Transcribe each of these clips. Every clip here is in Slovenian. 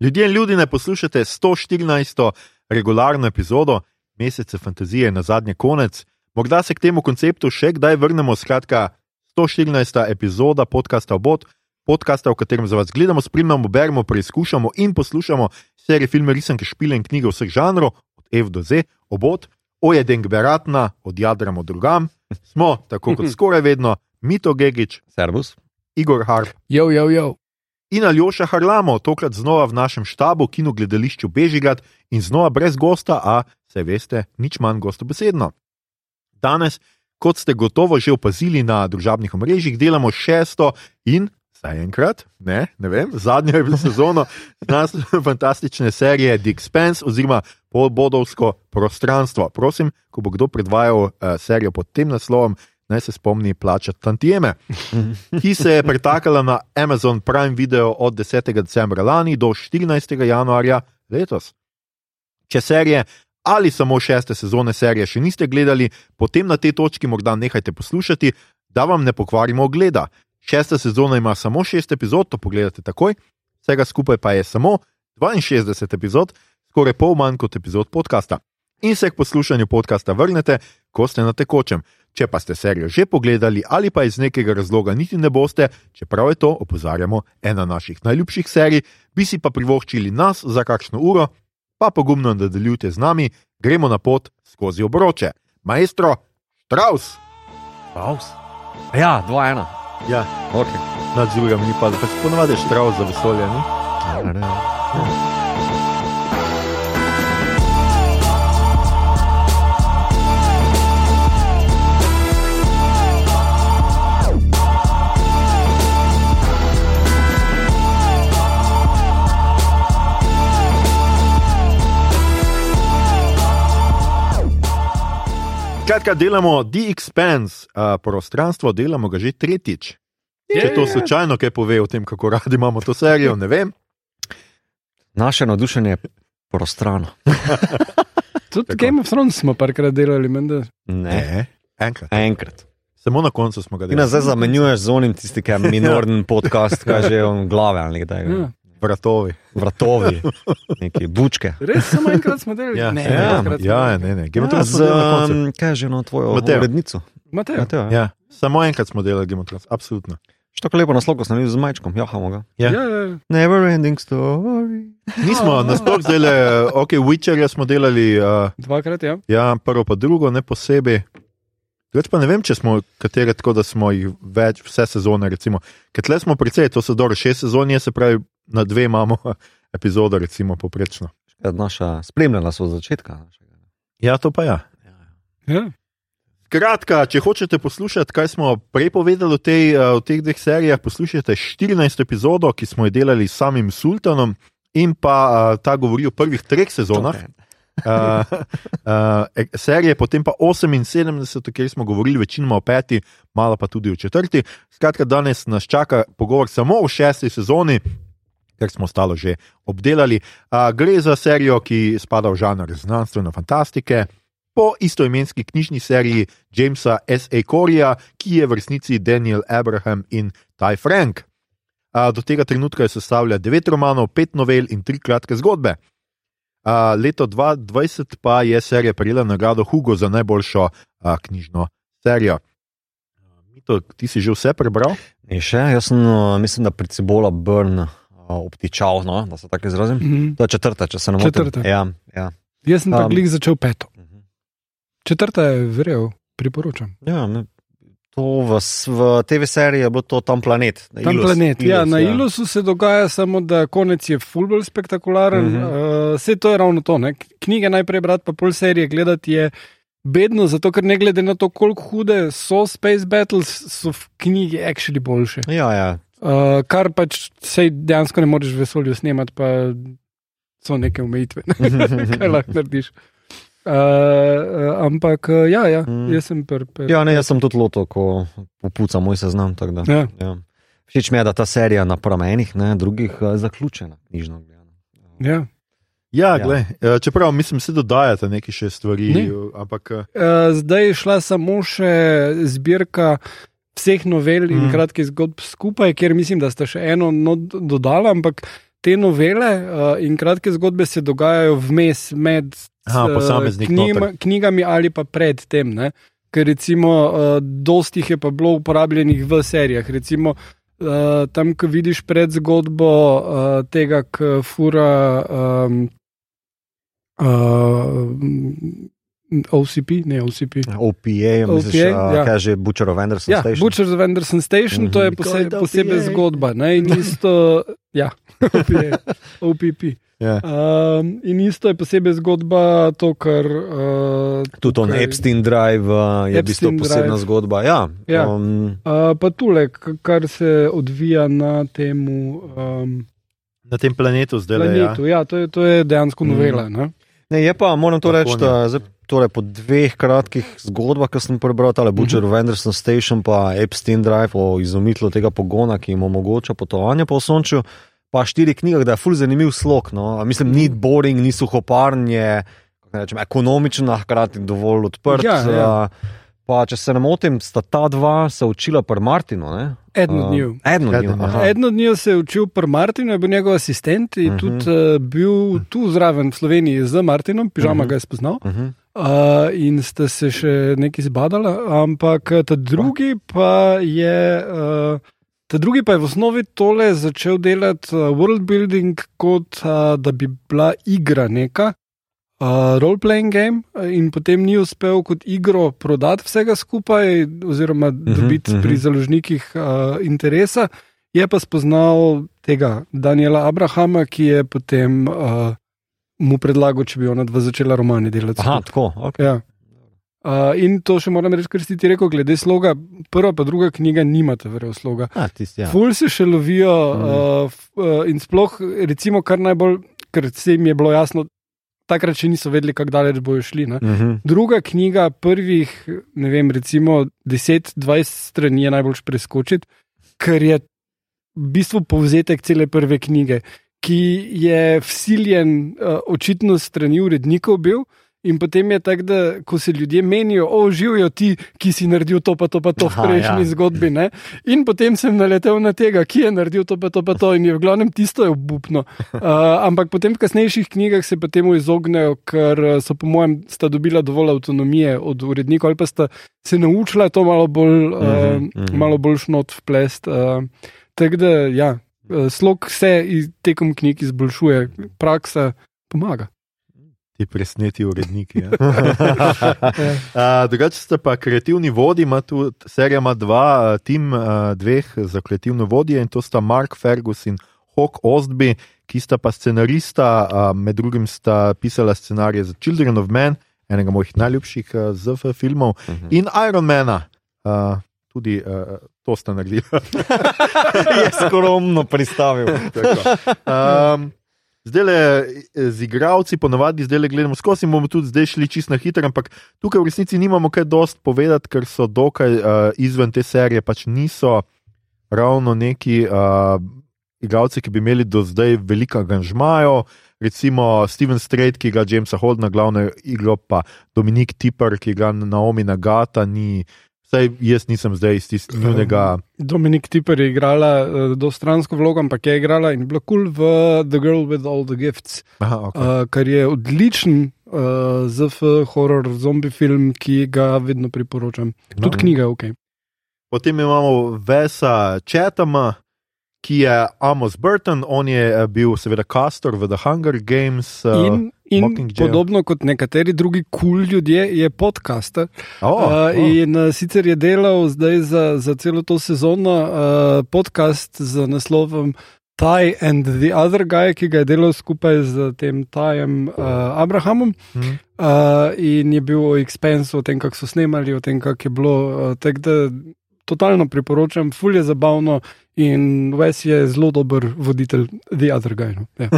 Ljudje in ljudje, ne poslušate 114. regularno epizodo, mesece fantazije je na zadnje konec. Morda se k temu konceptu še kdaj vrnemo, skratka, 114. epizoda podcasta Obot, podcasta, v katerem za vas gledamo, spremljamo, beremo, preizkušamo in poslušamo serije, filme, risanke, špile in knjige vseh žanrov, od F do Z, Obot, Ojedeng Beratna, od Jadrama drugam. Smo, tako kot skoraj vedno, Mito Gigič, Servus. Igor Harp. Jo, jo, jo. In Aljoša Harlamo, tokrat znova v našem štabu, kino gledališču Bežigrad in znova brez gosta, a se veste, nič manj gostobesedno. Danes, kot ste gotovo že opazili na družabnih omrežjih, delamo šesto in zaenkrat, ne, ne vem, zadnjo sezono nas fantastične serije The Expense oziroma Podbodovsko prostranstvo. Prosim, ko bo kdo predvajal uh, serijo pod tem naslovom, naj se spomni plačati tantieme, ki se je pretakala na Amazon Prime Video od 10. decembra lani do 14. januarja letos. Če serije ali samo šeste sezone serije še niste gledali, potem na tej točki morda nehajte poslušati, da vam ne pokvarimo ogleda. Šesta sezona ima samo šest epizod, to pogledate takoj, vsega skupaj pa je samo 62 epizod, skoraj pol manj kot epizod podcasta. In se k poslušanju podcasta vrnete, ko ste na tekočem. Če pa ste serijo že pogledali ali pa iz nekega razloga niti ne boste, čeprav je to, opozarjamo, ena naših najljubših serij, bi si pa privoščili nas za kakšno uro, pa pogumno nadaljujte z nami, gremo na pot skozi obroče. Maestro, Štraus! Paus. Ja, dva, ena. Ja, Okay. nadzorujemo, ni pa, pač ponovadi je Štraus za vesolje. Ni? Skratka, delamo The Expanse, uh, prostranstvo, delamo ga že tretjič. Če to slučajno kaj pove o tem, kako radi imamo to serijo, ne vem. Naše navdušenje je prostrano. Tudi Tako. Game of Thrones smo parkrat delali, menda. Ne. enkrat. Enkrat. Samo na koncu smo ga Ti nas zdaj delali. zamenjuješ z onim tisti, ki je minorni podcast, kaj že on glave ali nekaj. Ja. Vratovi. Vratovi, neki bučke. Res samo enkrat smo delali. Ja, ne, ja, smo ja, ne, ne. Game of Ja, Thrones z, um, kaj je že na tvojo Mateo. urednico? Mateo. Mateo, ja. Ja, samo enkrat smo delali Game of Thrones, absolutno. Što tako lepo naslov, ko sem videl z majčkom, jahamo ga. Ja. Ja, ja. Never ending story. Nismo, nasploh zdaj le, ok, Witcherja smo delali, uh, Dvakrat, ja. ja, prvo pa drugo, ne posebej. Več pa ne vem, če smo katere tako, da smo jih več, vse sezone, recimo. Ker tle smo precej, to so dobro šest sezon, je, se pravi, na dve imamo epizodo, recimo, poprečno. Ja, Naša spremljala so od začetka. našega. Ja, to pa ja. ja. Kratka, če hočete poslušati, kaj smo prej povedali o, tej, eh, o teh dveh serijah, poslušajte 14. epizodo, ki smo jo delali s samim Sultanom, in pa uh, ta govori o prvih treh sezonah. Uh, uh, serije, potem pa 78, kjer smo govorili večinoma o peti, malo pa tudi o četrti. Skratka, danes nas čaka pogovor samo o šesti sezoni, ker smo ostalo že obdelali. Uh, gre za serijo, ki spada v žanr znanstvene fantastike. Po istoimenski knjižni seriji Jamesa S.A. Corija, ki je v resnici Daniel Abraham in Ty Frank. A, Do tega trenutka je sestavlja devet romanov, pet novel in tri kratke zgodbe. A, Leto 2020 pa je serija prejela nagrado Hugo za najboljšo a, knjižno serijo. Mito, ti si že vse prebral? In še, jaz sem, uh, mislim, da pred Cibola Burn uh, obtičal, no, da se tako izrazim. Mhm. To je četrta, če se ne motim. Četrta. Ja, ja. Jaz sem Um. glih začel peto. Mhm. Četrta je verjel, priporočam. ja ne. To v, v TV seriji je bilo to tam planet. Tam Ilus, planet. ja, Ilus, na Ilusu se dogaja samo, da konec je fulbol spektakularen. Mhm. -huh. uh, vse to je ravno to. Ne? Knjige najprej brati, pa pol serije gledati je bedno, zato ker ne glede na to, koliko hude so Space Battles, so v knjigi actually boljše. Ja, ja. Uh, kar pač sej dejansko ne moreš v vesolju snemati, pa so neke omejitve, kaj lahko narediš. Uh, uh, ampak uh, ja, ja, Mm. jaz sem per, ja, ne, jaz sem tudi loto, ko popuca moj seznam. Da, Ja. ja. Všeč mi je, da ta serija napram enih, ne, drugih eh, zaključena, knjižno gledano. Ja. Ja, Ja. glej, eh, čeprav mislim, se dodajate neke še stvari, Ne. eh, ampak eh, Uh, zdaj je šla samo še zbirka vseh novel in Mm. kratkih zgodb skupaj, ker mislim, da sta še eno no, dodala, ampak te novele uh, in kratke zgodbe se dogajajo vmes med Aha, posameznik knjima, knjigami ali pa pred tem. Ne? Ker recimo, uh, dosti je pa bilo uporabljenih v serijah. Recimo, uh, tam, ko vidiš pred zgodbo uh, tega, ki fura um, uh, OCP, ne OCP. OPA, misliš, OPA, a, ja. kaj že Butcher of Anderson Ja, Station? Butcher's of Anderson Station, mm -hmm. to je Mhm. pose, God, posebej OPA. zgodba. Ne? In isto, ja, OPA, OPP. Ja. Um, in isto je posebej zgodba, to, kar. Uh, Tudi on Epstein Drive uh, je v bistvu posebna Drive. zgodba. Ja, Ja. Um, Uh, pa tule, kar se odvija na tem um, Na tem planetu zdaj. Ja. planetu. Ja, to, je, to je dejansko novela. Mm. ne, je pa, moram to reči, ne. da torej, po dveh kratkih zgodbah, ki sem prebral, tale Butcher of Anderson Station pa Epstein Drive o izumitlu tega pogona, ki jim omogoča potovanje po sončju. Pa štiri knjige, da je ful zanimiv slog. No. Mislim, ni boring, ni suhoparn, je rečem, ekonomičen, a hkrati dovolj odprt. Ja, ja. Pa, če se ne motim, sta ta dva se učila pri Martinu. ne? Eden, njiju. aha. aha. Eden od njih se je učil pri Martinu, je bil njegov asistent in uh Mhm. -huh. tudi uh, bil tu zraven v Sloveniji z Martinom, pižama uh Mhm. -huh. ga je spoznal. Uh -huh. Uh, in sta se še nekaj zbadala, ampak eh, ta drugi pa je. Uh, Ta drugi pa je v osnovi tole začel delati uh, world building, kot uh, da bi bila igra neka, uh, role-playing game, uh, in potem ni uspel kot igro prodati vsega skupaj, oziroma dobiti mhm. pri založnikih uh, interesa. Je pa spoznal tega Daniela Abrahama, ki je potem uh, mu predlagal, če bi ona dva začela romane delati. Aha, tako. Okay. Ja. Uh, in to še moram reči, kar si ti rekel, glede sloga. Prva pa druga knjiga nimata verjetno sloga. A, tisti, ja. Ful se še lovijo Mhm. uh, uh, in sploh, recimo, kar najbolj, ker se jim je bilo jasno, takrat še niso vedeli, kako daleč bojo šli. Ne? Mhm. Druga knjiga, prvih, ne vem, recimo 10-20 strani je najbolj preskočiti, ker je v bistvu povzetek cele prve knjige, ki je vsiljen uh, očitno strani urednikov bil. In potem je tako, da ko se ljudje menijo, o, živijo ti, ki si naredil to, pa to, pa to v Aha, prejšnji ja. zgodbi. Ne? In potem sem naletel na tega, ki je naredil to, pa to, pa to. In je v glavnem tisto je obupno. Uh, ampak potem v kasnejših knjigah se temu izognejo, ker uh, so, po mojem, sta dobila dovolj avtonomije od urednikov, ali pa sta se naučila to malo bolj, uh, Mhm, mhm. malo bolj šnot vplest. Uh, tako da, ja, uh, slog se iz- tekom knjig izboljšuje, praksa pomaga. Ti presneti uredniki. Ja. Uh, drugače ste pa kreativni vodji, ima tu serija ima dva, uh, tim uh, dveh za kreativne vodje in to sta Mark Fergus in Hawk Ostby, ki sta pa scenarista, uh, med drugim sta pisala scenarije za Children of Men, enega mojih najljubših uh, ZF filmov, Mhm. in Ironmana. Uh, tudi uh, to sta naredila. je skromno pristavil. Um, zdaj le z igravci, ponovadi zdaj le gledamo skozi bomo tudi zdaj šli čisto na hitro, ampak tukaj v resnici nimamo kaj dost povedati, ker so dokaj uh, izven te serije, pač niso ravno neki uh, igravci, ki bi imeli do zdaj veliko angažmajo. Recimo Steven Strait, ki igra Jamesa Holdna, glavno igro, pa Dominik Tipper, ki igra Naomi Nagata, ni. Vsaj jaz nisem zdaj iz tistega. Dominik Tipper je igrala uh, dostransko vlogo, ampak je igrala in bila kul cool v The Girl with All the Gifts, Aha, okay. uh, kar je odličen uh, ZF horror zombie film, ki ga vedno priporočam. No. Tudi knjiga, ok. Potem imamo Vesa Chatama, ki je Amos Burton, on je eh, bil seveda kastor v The Hunger Games. eh, In, in Mockingjay. podobno kot nekateri drugi kul cool ljudje, je podcaster. oh, Uh, oh. in uh, sicer je delal zdaj za, za celo to sezono uh, podcast z naslovom Ty and the Other Guy, ki ga je delal skupaj z tem Tajem uh, Abrahamom. Hm. Uh, in je bil o Expensu, o tem, kako so snemali, o tem, kako je bilo. Uh, tako da totalno priporočam, ful je zabavno in Wes je zelo dober voditelj The Other Guy. No. Ja.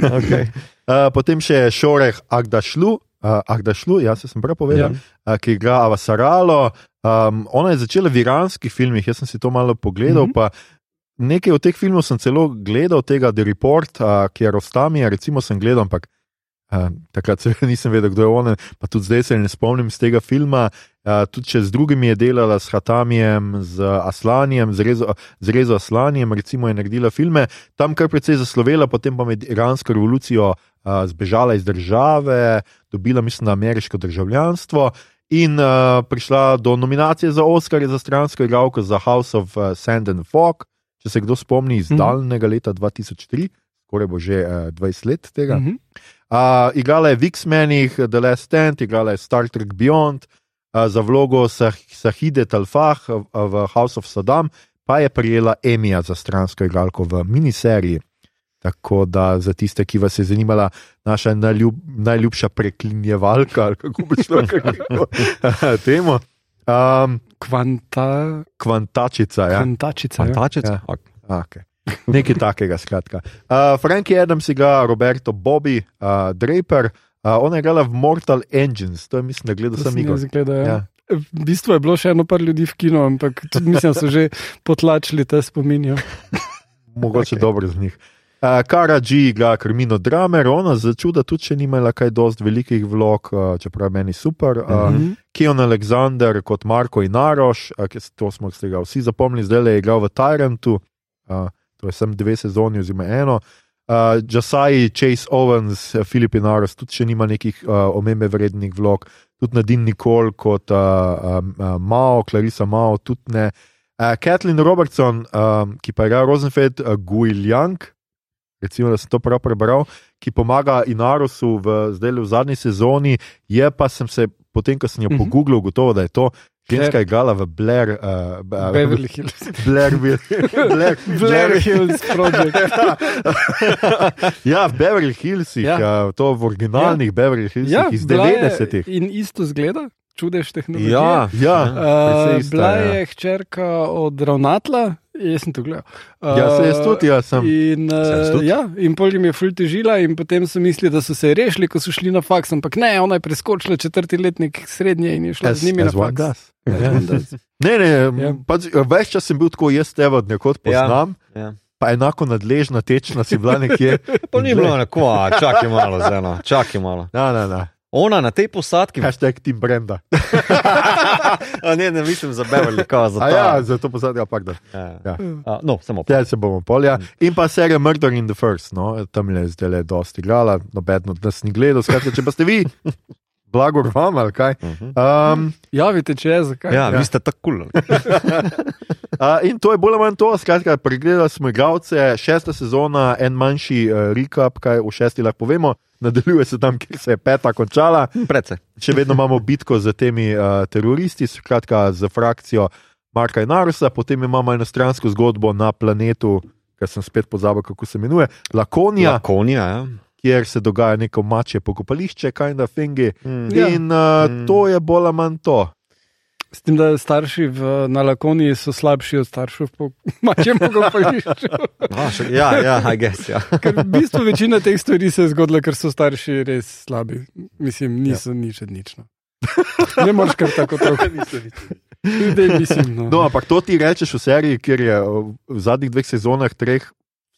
okay. Uh, potem še Šoreh Agdašlu, uh, Agdašlu jaz sem prav povedal, Ja. ja. uh, ki igra Avasaralo. Um, ona je začela v iranskih filmih, jaz sem si to malo pogledal. Mm. -hmm. Nekaj od teh filmov sem celo gledal, tega The Report, uh, ki je Rostami, recimo sem gledal, ampak Uh, takrat seveda nisem vedel, kdo je on, pa tudi zdaj se ne spomnim iz tega filma. Uh, tudi če z drugimi je delala, s Hatamijem, z Aslanijem, z Rezo, z Rezo Aslanijem, recimo je naredila filme, tam kar precej zaslovela, potem pa med iransko revolucijo uh, zbežala iz države, dobila, mislim, ameriško državljanstvo in uh, prišla do nominacije za Oscar za stransko igralko za House of uh, Sand and Fog, če se kdo spomni iz Mhm. daljnega leta 2003, skoraj bo že uh, 20 let tega. Mhm. Uh, igrala je v X-menih, The Last Stand, igrala je Star Trek Beyond, uh, za vlogo Sah Sahide Talfah v House of Saddam, pa je prijela Emija za stransko igralko v miniseriji. Tako da za tiste, ki vas je zanimala naša najljub, najljubša preklinjevalka, ali kako bi šlo temu. Um, Kvanta, kvantačica, ja. kvantačica. Ja. Fantačica. Ja. Okay. Nekaj takega, skratka. Uh, Frankie Adams igra Roberto Bobby, uh, Draper, uh, ona je igrala v Mortal Engines, to je mislim, da gledal sem igro. jaz gledal, ja. Ja. V bistvu je bilo še eno par ljudi v kinu, ampak tudi mislim, da so že potlačili te spominje. Mogoče Okej. okay. dobro z njih. Uh, Kara G igra Krmino Dramer, ona za čuda tudi še ni imela kaj dosti velikih vlog, uh, čeprav je meni super. Uh, Mhm. -hmm. Keon Alexander kot Marko Inaroš, uh, s- to smo se ga vsi zapomnili, zdaj le je igral v Tyrantu, uh, to je sem dve sezoni oziroma eno. Uh, Jasai, Chase Owens, uh, Filip Inaroš tudi še nima nekih uh, omembe vrednih vlog, tudi Nadine Nicole kot uh, uh, Mao, Clarissa Mao, tudi ne. Uh, Kathleen Robertson, um, ki pa igra Rosenfeld, uh, Guiljang, recimo, da sem to prav prebral, ki pomaga Inarosu v, zdaj v zadnji sezoni, je pa sem se, potem ko sem jo Mhm. pogooglil, ugotovil, da je to ženska igrala v Blair, uh, uh, Beverly Hills. Blair, Blair, Blair Hills Project. ja, v Beverly Hillsih, Ja. uh, to v originalnih ja. Beverly Hillsih Ja, iz bila je 90-ih. In isto zgleda, čudež tehnologije. Ja, Ja, Uh, ista, bila ja. je hčerka od ravnatla, jaz sem to gledal. Uh, Ja, se jaz tudi, ja, sem. In, Sem uh, tudi. ja, in pol jim je ful težila, in potem so mislili, da so se rešili, ko so šli na faks, ampak ne, ona je preskočila četrti letnik srednje in je šla As, z njimi na faks. Ja. Ne, ne, Ja. ja. pač, več čas sem bil tako, jaz te od nekod poznam, ja. Ja. pa enako nadležna, tečna si bila nekje. To ni bilo a, čakaj malo, zeno, čakaj malo. Na, na, na. Ona na tej posadki, Hashtag Team Brenda. a ne, ne mislim za Beverly, kao za A ta. ja, zato posadka, pak da. ja. Ja. A, no, samo Tja se bomo polja. In pa serija Murder in the First, no, tam je zdaj le dosti igrala, noben od nas ni gledal. Skratka, če pa ste vi, blagor vam ali kaj. Mhm. Um, Javite, če je zakaj. Ja, Ja. vi ste tako kul. Uh, in to je bolj ali manj to, skratka, pregledali smo igralce, šesta sezona, en manjši uh, recap, kaj v šesti lahko povemo, nadaljuje se tam, kjer se je peta končala. Predse. Še vedno imamo bitko z temi uh, teroristi, skratka, z frakcijo Marka in Arusa, potem imamo eno stransko zgodbo na planetu, ker sem spet pozabil, kako se imenuje, Lakonija, Lakonija, ja. kjer se dogaja neko mače pokopališče, kaj da fingi. Mm. Ja. In uh, Mm. to je bolj ali manj to. S tem, da starši v, na Lakoniji so slabši od staršev po mačem pokopališču. A, še, ja, ja, I guess, ja. Ker v bistvu večina teh stvari se je zgodila, ker so starši res slabi. Mislim, niso ja. nič od nič. No. Ne moreš kar tako tako. Zdaj mislim. No. No, ampak to ti rečeš v seriji, kjer je uh, v zadnjih dveh sezonah, treh,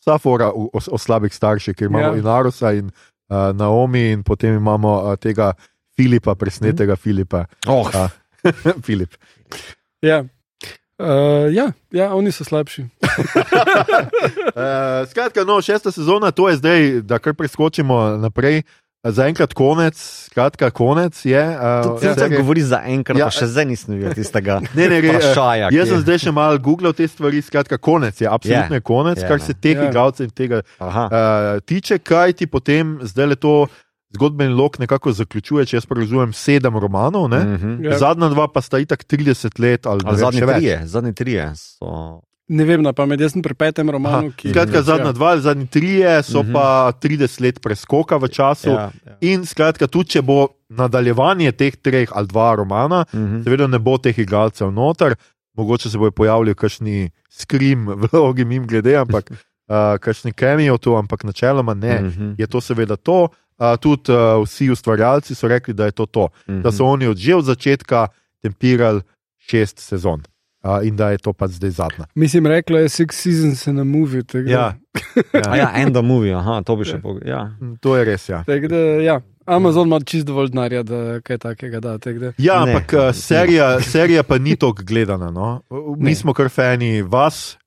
vsa fora o, o, o slabih starših, kjer imamo Ja. in Arusa in uh, Naomi, in potem imamo uh, tega Filipa, presnetega mm. Filipa. Oh, A, Filip. Ja. Uh, ja, ja, oni so slabši. Uh, skratka, no, šesta sezona, to je zdaj, da kar preskočimo naprej. Zaenkrat konec, skratka, konec je. Uh, Tudi se govori za enkrat, Ja. še zdaj nisem videl tistega Ne, ne, eh, vprašanja. Jaz sem ki- zdaj še malo googlal te stvari, skratka, konec je, absolutno Je. je konec, Je, kar ne. se teh Ja. igralcev in tega Aha. uh, tiče, kaj ti potem zdaj le to zgodbeni lok nekako zaključuje, če jaz razumem, sedem romanov. Ne? Mhm. Ja. Zadnja dva pa sta itak 30 let ali, Ali zadnji trije, zadnji trije so. Ne vem, na pamet, jaz sem pri petem romanu, Aha, ki Skratka, zadnja dva, ali zadnji trije so Mhm. pa 30 let preskoka v času. Ja, ja. In skratka, tudi če bo nadaljevanje teh treh ali dva romana, Mhm. seveda ne bo teh igralcev noter, mogoče se bojo pojavili kakšni skrim, vlogi mim glede, ampak uh, kakšni kemijo to, ampak načeloma ne. Mhm. Je to seveda to. Uh, tudi uh, vsi ustvarjalci so rekli, da je to to. Mhm. Da so oni od že od začetka tempirali šest sezon. uh, in da je to pa zdaj zadnja. Mislim, rekla je Six Seasons in a movie. tako Ja, A ja, end of movie, aha, to bi še povedal. Ja. to je res. Ja, Tako da, ja. Amazon ima čist dovolj denarja, da kaj takega da. tako da- ja Ne. ampak uh, serija, serija pa ni toliko gledana. No? Mi Ne. smo kar fani vas.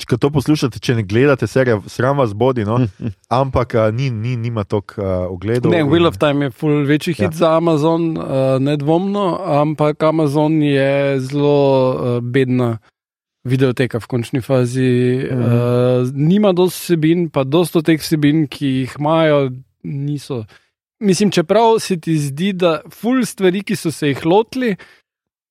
Če to poslušate, če ne gledate serijo, sram vas bodi, no? ampak uh, ni, ni, nima toliko uh, ogledov. Ne, Wheel of Time je full večji hit Ja. za Amazon, uh, nedvomno, ampak Amazon je zelo uh, bedna videoteka v končni fazi. Mhm. Uh, nima dosti vsebin, pa dosto teh vsebin, ki jih imajo, niso. Mislim, čeprav se ti zdi, da full stvari, ki so se jih lotili.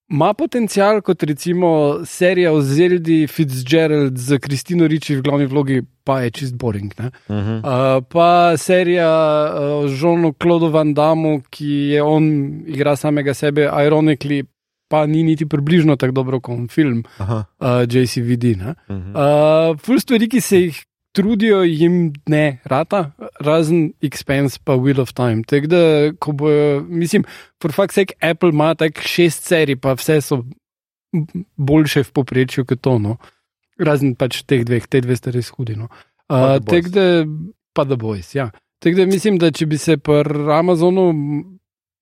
Ma potencial kot recimo serija o Zeldi Fitzgerald z Kristino Riči v glavni vlogi, pa je čist boring. Ne? Mhm. Uh, pa serija uh, o Žonu Klodu Van Damu, ki je on igra samega sebe, ironically, pa ni niti približno tako dobro kot film Aha. uh, JCVD. Ne? Mhm. Uh, ful stvari, ki se jih trudijo, jim ne rata, razen Expense pa Wheel of Time. Tako da, ko bo, mislim, for fuck's sake, Apple ima tak šest serij, pa vse so boljše v poprečju kot to. No? Razen pač teh dveh, te dve stvari skudino. Pa Uh, The Boys. tako da, pa da boys, ja. Tako da mislim, da če bi se pri Amazonu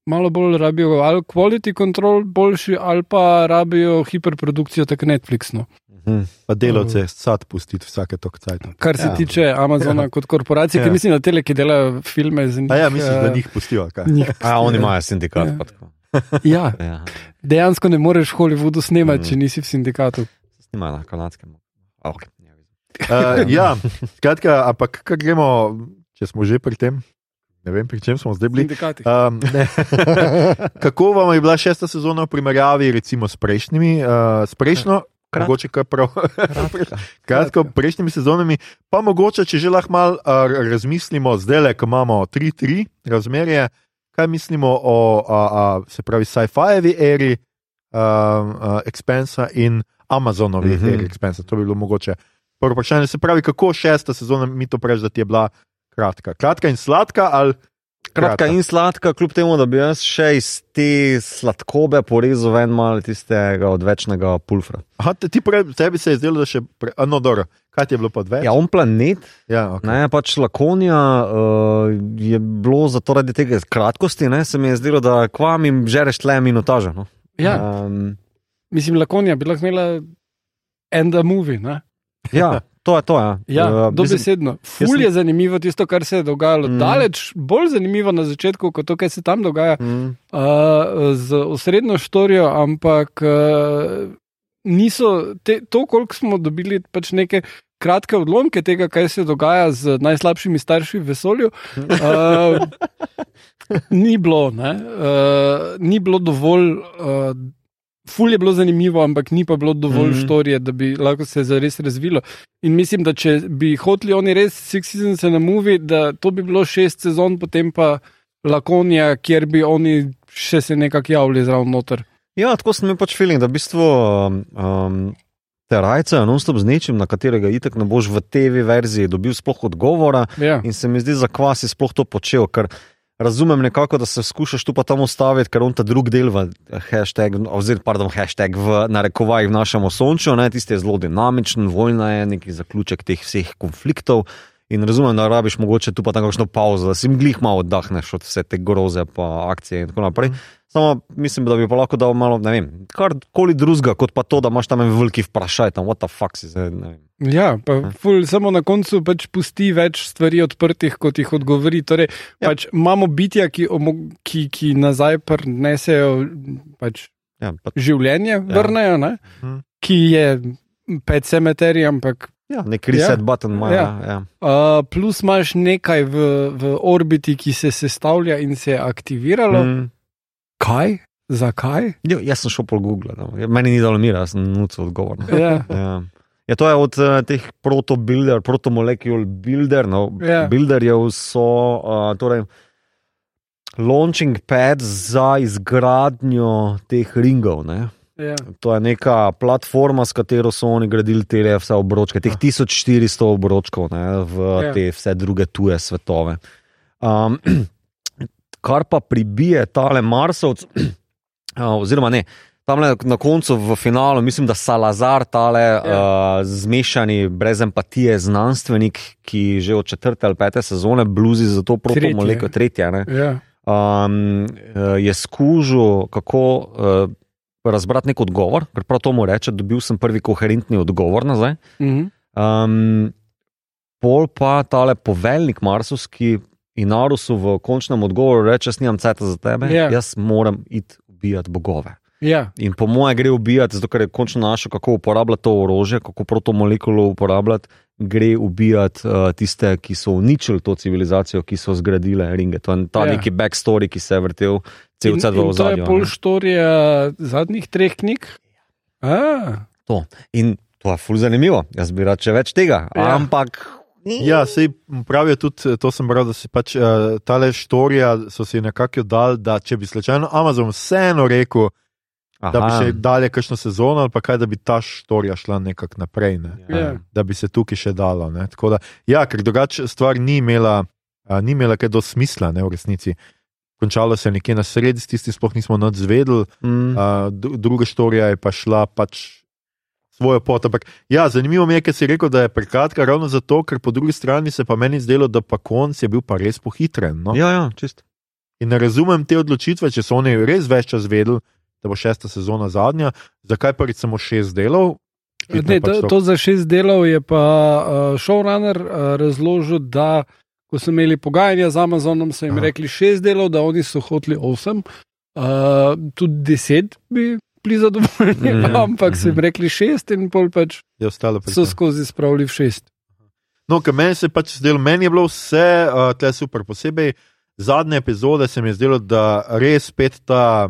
malo bolj rabijo ali quality control boljši, ali pa rabijo hiperprodukcijo, tako Netflix. No. Mhm. Pa delavce sad pustiti vsake tok cajt. Kar se Ja. ja. tiče Amazona ja. kot korporacije, ja. Ja. ki mislim, da tele, ki delajo filme za njih. A ja, misliš, da eh, njih pustijo? kaj? njih A oni imajo sindikat. Ja. pa tako. Ja, Ja, dejansko ne moreš v Hollywoodu snemati, Mm. če nisi v sindikatu. snimajo na kanadskem. Okay. Uh, ja, skratka, ampak kar gremo, če smo že pri tem, ne vem, pri čem smo zdaj bili. Sindikati. Um, ne. Kako vam je bila šesta sezona v primerjavi recimo, s prejšnjimi, uh, s prejšnjo, Krat- mogoče kar prav, kratko, prejšnjimi sezonami, pa mogoče, če že lahko malo uh, razmislimo, zdaj le, ko imamo 3-3 razmerje, kaj mislimo o a, a, se pravi sci-fi-jevi eri uh, uh, Expensa in Amazonovi mm -hmm. eri Expensa. To bi bilo mogoče prvo vprašanje. Se pravi, kako šesta sezona mi to preveč, da ti je bila kratka. Kratka in sladka ali Kratka in sladka, kljub temu, da bi jaz še iz te sladkobe porezal ven malo tistega odvečnega pulfra. Aha, ti prej, tebi se je zdelo, da še. Pre, no, dobro. Kaj ti je bilo pa dve? Ja, on planet, ja okay. ne, pač Lakonija uh, je bilo zaradi tega kratkosti, ne, se mi je zdelo, da kvam jim žereš tle minutaže. No. Ja, Um, mislim, Lakonija bi lahko imela end a movie. Ne? ja, to je to. Ja. Ja, Uh, mislim- dobesedno. Ful sem- je zanimivo tisto, kar se je dogajalo. Mm. Daleč bolj zanimivo na začetku, kot to, kar se tam dogaja Mm, uh, z osrednjo štorijo, ampak uh, niso te, to, koliko smo dobili pač neke. Kratke odlomke tega, kaj se dogaja z najslabšimi starši v vesolju, uh, ni bilo, ne? uh, ni bilo dovolj, uh, ful je bilo zanimivo, ampak ni pa bilo dovolj mm. štorije, da bi lahko se zares razvilo. In mislim, da če bi hoteli oni res Six Seasons na movie, da to bi bilo šest sezon, potem pa Lakonija, kjer bi oni še se nekako javljali zraven noter. Ja, tako sem imel pač feeling, da v bistvu um, um, te rajce non-stop z nečim, na katerega itek ne boš v TV verziji dobil sploh odgovora. Ja. In se mi zdi, za kva si sploh to počel, ker razumem nekako, da se skušaš tu pa tam ustaviti, ker on ta drug del v hashtag, oziroma pardon, hashtag v narekovajih v našem osončju, tisti je zelo dinamičen, vojna je neki zaključek teh vseh konfliktov. In razumem, da rabiš mogoče tu pa tam kakšno pauzo, da si mglih malo oddahneš od vse te groze, pa akcije in tako naprej. Samo mislim, da bi pa lahko dal malo, ne vem, karkoli drugega, kot pa to, da imaš tam en veliki vprašaj, tam, what the fuck si zdaj, ne. Ja, pa ful, samo na koncu pač pusti več stvari odprtih, kot jih odgovori. Torej, Ja. ja. pač imamo bitja, ki, omo- ki, ki nazaj prenesejo pač Ja, pa, življenje, vrnejo, ja. Mhm. ki je pet cemeterij, ampak ja, nek reset Ja. button ima. Ja. Ja. Ja, uh, plus imaš nekaj v, v orbiti, ki se sestavlja in se je aktiviralo. Mm. Kaj? Zakaj? Jo, jaz sem šel po Google, no. meni ni dalo mira, sem nucal odgovor. No. Ja. Ja. Ja, to je od uh, teh protobuilder, protomolekul builder. No. Ja. Builderjev so uh, torej, launching pad za izgradnjo teh ringov. Ne. Ja. To je neka platforma, s katero so oni gradili te vse obročke, teh 1400 obročkov ne, v Ja. te vse druge tuje svetove. Um, kar pa pribije tale Marsovc, oziroma ne, Tam na koncu v finalu, mislim, da Salazar, tale Ja. uh, zmešani, brez empatije znanstvenik, ki že od četrte ali pete sezone bluzi za to Tretje. protomolekulo, tretje, ne, Ja. um, je skužil, kako uh, razbrati nek odgovor, ker prav to mu reče, dobil sem prvi koherentni odgovor nazaj. Mhm. Um, pol pa tale poveljnik Marsovski in Narusu v končnem odgovoru reče: Jaz nimam ceta za tebe, Ja. jaz moram iti ubijati bogove. ja. In po mojem gre ubijati, zato ker je končno našel, kako uporabljati to orožje, kako protomolekulo uporabljati. Gre ubijati uh, tiste, ki so uničili to civilizacijo, ki so zgradile ringe. To je ta Ja. ja. neki backstory, ki se je vrtel cel In- cel v in To je ozadju. pol ne. štorija zadnjih treh knjig. A, To. In to je fully zanimivo. Jaz bi rad še več tega. Ja. Ja. Ampak. Ja, sej pravijo tudi, to sem bral, da si pač uh, tale štorija so si nekako dal, da če bi slučajno Amazon vseeno rekel, Aha. da bi še dalje kakšno sezono ali pa kaj, da bi ta štorija šla nekako naprej, ne? Ja. da bi se tukaj še dalo. Ne? Tako Da, ja, ker drugače stvar ni imela, a, ni imela kaj do smisla, ne v resnici. Končalo se je nekje na sredi, s tistim sploh nismo nič zvedeli, Mm. dru- druga štorija je pa šla pač svojo pot. Ampak, ja, zanimivo mi je, ker si rekel, da je prekratka, ravno zato, ker po drugi strani se pa meni zdelo, da pa konc je bil pa res pohitren. No? Ja, ja, čist. In ne razumem te odločitve, če so oni res več čas vedeli, da bo šesta sezona zadnja, zakaj pa reč samo šest delov. Ne, pač to, to- to za šest delov je pa uh, showrunner uh, razložil, da ko so imeli pogajanja z Amazonom, so jim Aha. rekli šest delov, da oni so hoteli osem, uh, tudi deset bi bili zadovoljni, Mhm, ampak so jim mhm. rekli šest in pol pač je ostalo pri so tem. skozi spravili v šest. No, ker meni se pač zdelo, meni je bilo vse uh, tle super, posebej zadnje epizode se mi je zdelo, da res spet ta.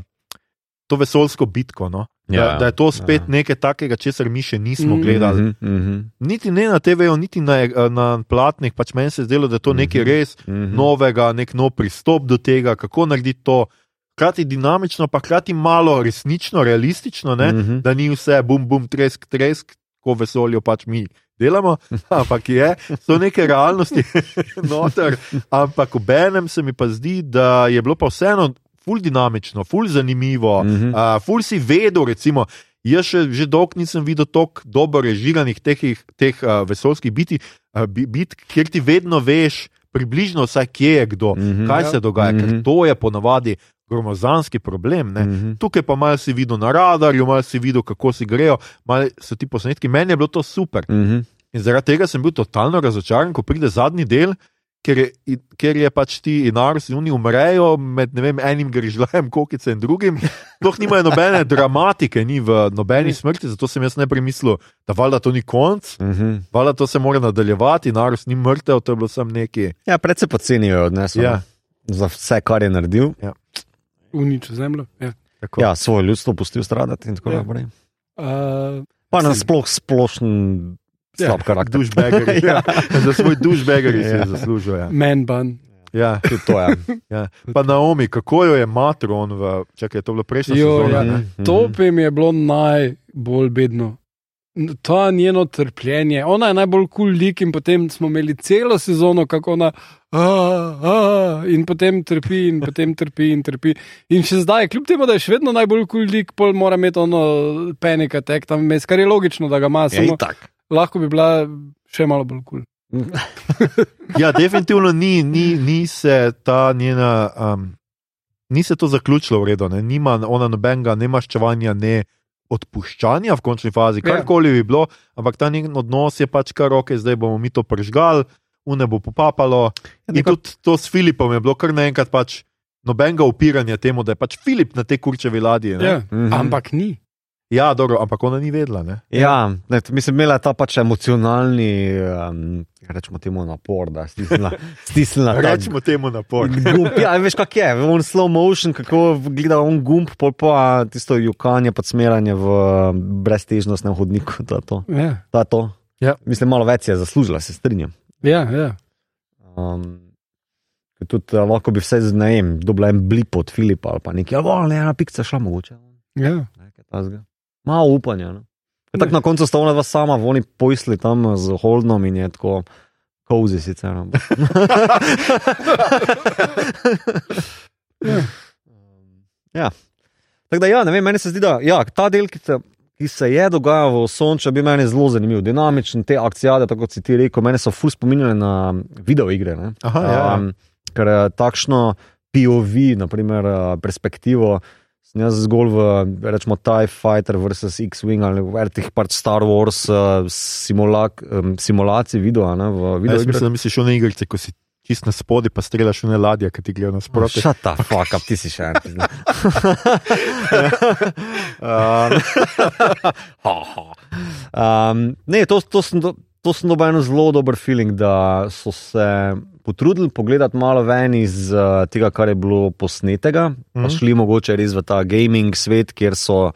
To vesoljsko bitko, no? Da, Ja, da je to spet ja. nekaj takega, česar mi še nismo Mhm. gledali. Mhm, mhm, Niti ne na TV-ju, niti na, eh, na platnih, pač meni se je zdelo, da je to nekaj Mhm. res mhm. novega, nek nov pristop do tega, kako narediti to. Hkrati dinamično, pa hkrati malo resnično, realistično, ne? Mhm. da ni vse bum, bum, tresk, tresk, ko vesolju pač mi delamo, ampak je, so neke realnosti noter. Ampak ob enem se mi pa zdi, da je bilo pa vseeno ful dinamično, ful zanimivo, Mhm. uh, ful si vedel, recimo. Jaz še, že dolgo nisem videl tako dobro režiranih teh, teh uh, vesoljskih biti, uh, bit, kjer ti vedno veš, približno vsaj kje je kdo, Mhm. kaj Ja. se dogaja, ker Mhm. to je ponavadi gromozanski problem. Ne? Mhm. Tukaj pa malo si videl na radarju, malo si videl, kako si grejo, malo so ti posnetki. Meni je bilo to super. Mhm. In zaradi tega sem bil totalno razočaran, ko pride zadnji del, ker je, ker je pač ti in Ars in oni umrejo med ne vem, enim grižljajem, kokice in drugim. Sploh nimajo nobene dramatike, ni v nobeni smrti, zato sem jaz najprej mislil, da valjda to ni konc, Mhm. valjda to se mora nadaljevati, in Ars ni mrtev, to je bilo samo neki. Ja, predvsej pocenijo odnesel Ja. ja. za vse, kar je naredil. Uničil zemljo. Ja. Tako. Ja, svoje ljudstvo pustil stradati in tako Ja. naprej. Uh, Pa nasploh splošen slab karakter. Dušbeger. Ja. Za svoj dušbeger si je Ja. zaslužil. Ja. Man bun. Ja. Tudi to je. Ja. Pa Naomi, kako jo je matron v, čakaj, to je bilo prejšnjo Jo, sezono. ja. ne? Mhm. To pa mi je bilo najbolj bedno. To njeno trpljenje. Ona je najbolj kul cool lik in potem smo imeli celo sezono, kako ona. A, a, in potem trpi, in potem trpi, in trpi. In še zdaj, kljub temu, da je še vedno najbolj kul cool lik, pol mora imeti ono panika tek tam vmes, kar je logično, da ga ima. Ja, Samo, itak. Lahko bi bila še malo bolj kul. Cool. Ja, definitivno ni, ni, ni se ta njena. Um, Ni se to zaključilo v redu, ne? nima ona nobenega ne maščevanja, ne odpuščanja v končni fazi, Ja. karkoli bi bilo, ampak ta njen odnos je pač kar roke, zdaj bomo mi to prežgali, une bo popapalo. In nekako- tudi to s Filipom je bilo kar naenkrat pač nobenega upiranja temu, da je pač Filip na tej kurčevi ladji. Ja, Mhm. ampak ni. Ja, dobro, ampak ona ni vedela. Ne? Ja, ne, mislim, imela je ta pač emocionalni, um, rečemo temu napor, da je stisnila, stisnila Rečemo temu napor. Gumb, ja, veš, kak je, on slow motion, kako gleda on gumb, pol pa tisto jukanje, podsmeranje v breztežnostnem hodniku. To je to. Ja, to, je to. Ja. Mislim, malo več je zaslužila, se strinjam. ja, ja. Um, ker tudi uh, lahko bi vse z ne vem, dobila en blip od Filipa ali pa nekaj, ali ne, ena pikca šla mogoče. ja. Nekaj takega. Malo upanja. No. Ne. Tako na koncu sta ona dva sama, oni pojsli tam z Holdnom in je tako kozi sicer. Ja. ja. Tako da, ja, ne vem, meni se zdi, da ja, ta del, ki se, ki se je dogajal v Sonču, bi meni zelo zanimiv, dinamičen, te akcije, tako kot si ti rekel, meni so ful spominjali na videoigre. ne. Aha, ja, ja. Um, ker eh, takšno POV, naprimer, eh, perspektivo. Sem Jaz zgolj v, rečemo, TIE Fighter versus X-Wing ali v teh pač Star Wars uh, simulak, um, simulacij videl, a ne, v Jaz mislim, da misliš v igrice, ko si čist na spodaj, pa strelaš v ne ladje, ki ti gledajo nasproti. Shut the fuck up, ti si še en. um, ne, to, to sem, do- to sem dobil eno zelo dober feeling, da so se potrudili pogledati malo ven iz uh, tega, kar je bilo posnetega, mm -hmm. pa Mhm. šli mogoče res v ta gaming svet, kjer so.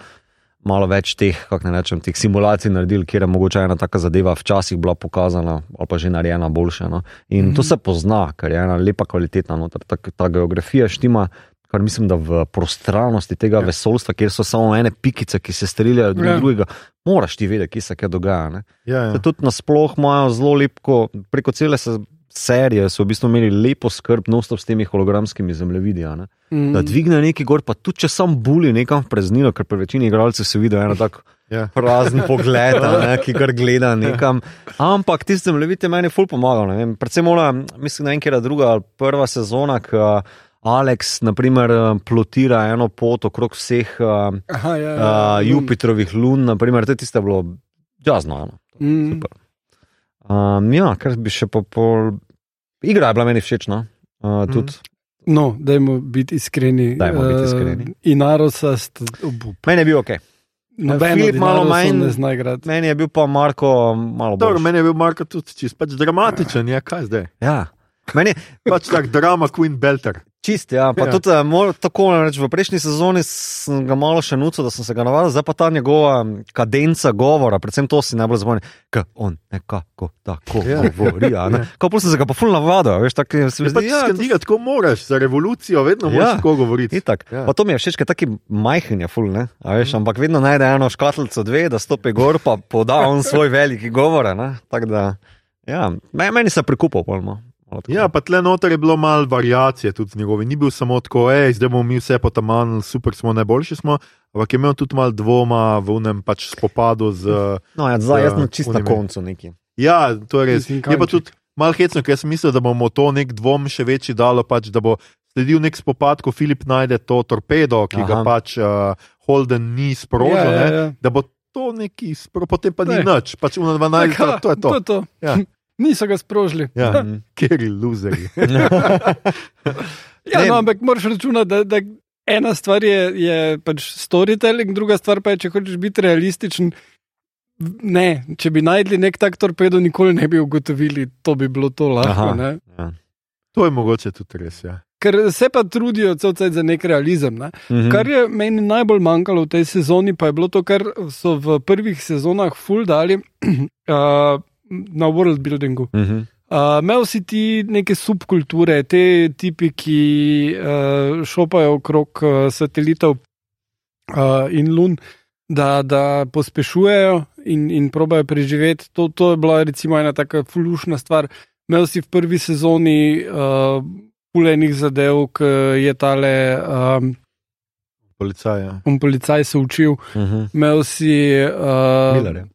Malo več teh, kako ne rečem, teh simulacij naredili, kjer je mogoče ena taka zadeva včasih bila pokazana, ali pa že narejena boljša. No? In mm -hmm. to se pozna, ker je ena lepa kvaliteta noter. Ta, ta geografija štima, kar mislim, da v prostranosti tega ja. vesolstva, kjer so samo ene pikice, ki se streljajo drug Ja. ja. drugega, moraš ti vedeti, kje se kaj dogaja. Ne? Ja, ja. Ja. Tudi nasploh imajo zelo lepo, preko cele se. Serije so v bistvu imeli lepo skrb, nostop s temi hologramskimi zemljevidi. ne. Mm. Da dvigne neki gor, pa tudi če sam buli nekam v preznino, ker pri večini igralcev se vidi eno tako Ja. prazen pogled, ne, ki kar gleda nekam. Ampak tistem levite meni ful pomagal. Predvsem ona, mislim, da enkrat druga ali prva sezona, ko Alex naprimer, eh, plotira eno pot okrog vseh uh, Aha, ja, ja, uh, mm. Jupitrovih lun, naprimer, to je tiste bilo jazno. Ano. Mm. Super. Um, ja, kar bi še po pol. Igra je bila meni všeč, no. Uh, tudi. No, dajmo biti iskreni. Dajmo biti iskreni. In Arosa sta obup. Meni je bil ok. Noben Filip malo manj-. Meni je bil pa Marko malo Dobro, bolj. meni je bil Marko tudi čist pač dramatičen, ja, kaj zdaj? Ja. Meni, Pač tak drama Queen Belter. Čist, ja. Pa Ja. ja. tudi uh, mol, tako reč, v prejšnji sezoni sem ga malo še nucal, da sem se ga navadil, zdaj pa ta njegova kadenca govora, predvsem to si najbolj zapomni, ker on nekako tako Ja. ja. govori. Ja, Ja. Ko pa sem se ga pa ful navadil, veš, tako se mi Pač zdi, ja, to- skandirati, ko moraš, za revolucijo vedno Ja. moraš tako govoriti. Itak. Ja. Ja. Pa to mi je všeč, ker taki majhen je ful, ne? A veš, ampak vedno najde eno škatlico dve, da stopi gor, pa poda on svoj veliki govor. ne. Tako da, ja, me- meni se prikupal polno. Ja, pa tle noter je bilo malo variacije tudi z njegovi. Ni bil samo tako, hej, zdaj bomo mi vse potamanili, super smo, najboljši smo, ampak je imel tudi malo dvoma v unem pač spopadu z. No, ja, zdaj jaz Ja, sem čist na koncu neki. Ja, to je res. Je pa tudi malo hecno, ker sem mislil, da bomo to nek dvom še večji dalo, pač, da bo sledil nek spopad, ko Filip najde to torpedo, ki Aha. ga pač uh, Holden ni sprožil, Ja, ja, ne, ja. da bo to neki, spro, potem pa ni Ne. nič, pač uno dva najdete, to je to. to, je to. Ja. Niso ga sprožili. Ja, Mhm. kjer je luzeri. Ja, no, ampak moraš računati, da, da ena stvar je, je pač storytelling, druga stvar pa je, če hočeš biti realističen. Ne, če bi najdli nek tak torpedo, nikoli ne bi ugotovili, to bi bilo to lahko. Aha. Ja. To je mogoče tudi res. Ja. Ker se pa trudijo za nek realizem. Ne? Mhm. Kar je meni najbolj manjkalo v tej sezoni, pa je bilo to, kar so v prvih sezonah full dali uh, na world buildingu. Mhm. Uh, imel si ti neke subkulture, te tipi, ki uh, šopajo okrog uh, satelitov uh, in lun, da, da pospešujejo in, in probajo preživeti. To, to je bila recimo ena taka fulušna stvar. Imel si v prvi sezoni uh, pulenih zadev, ki je tale um, Policaj, ja. um, policaj se učil. Mhm. Imel si uh, Miller je.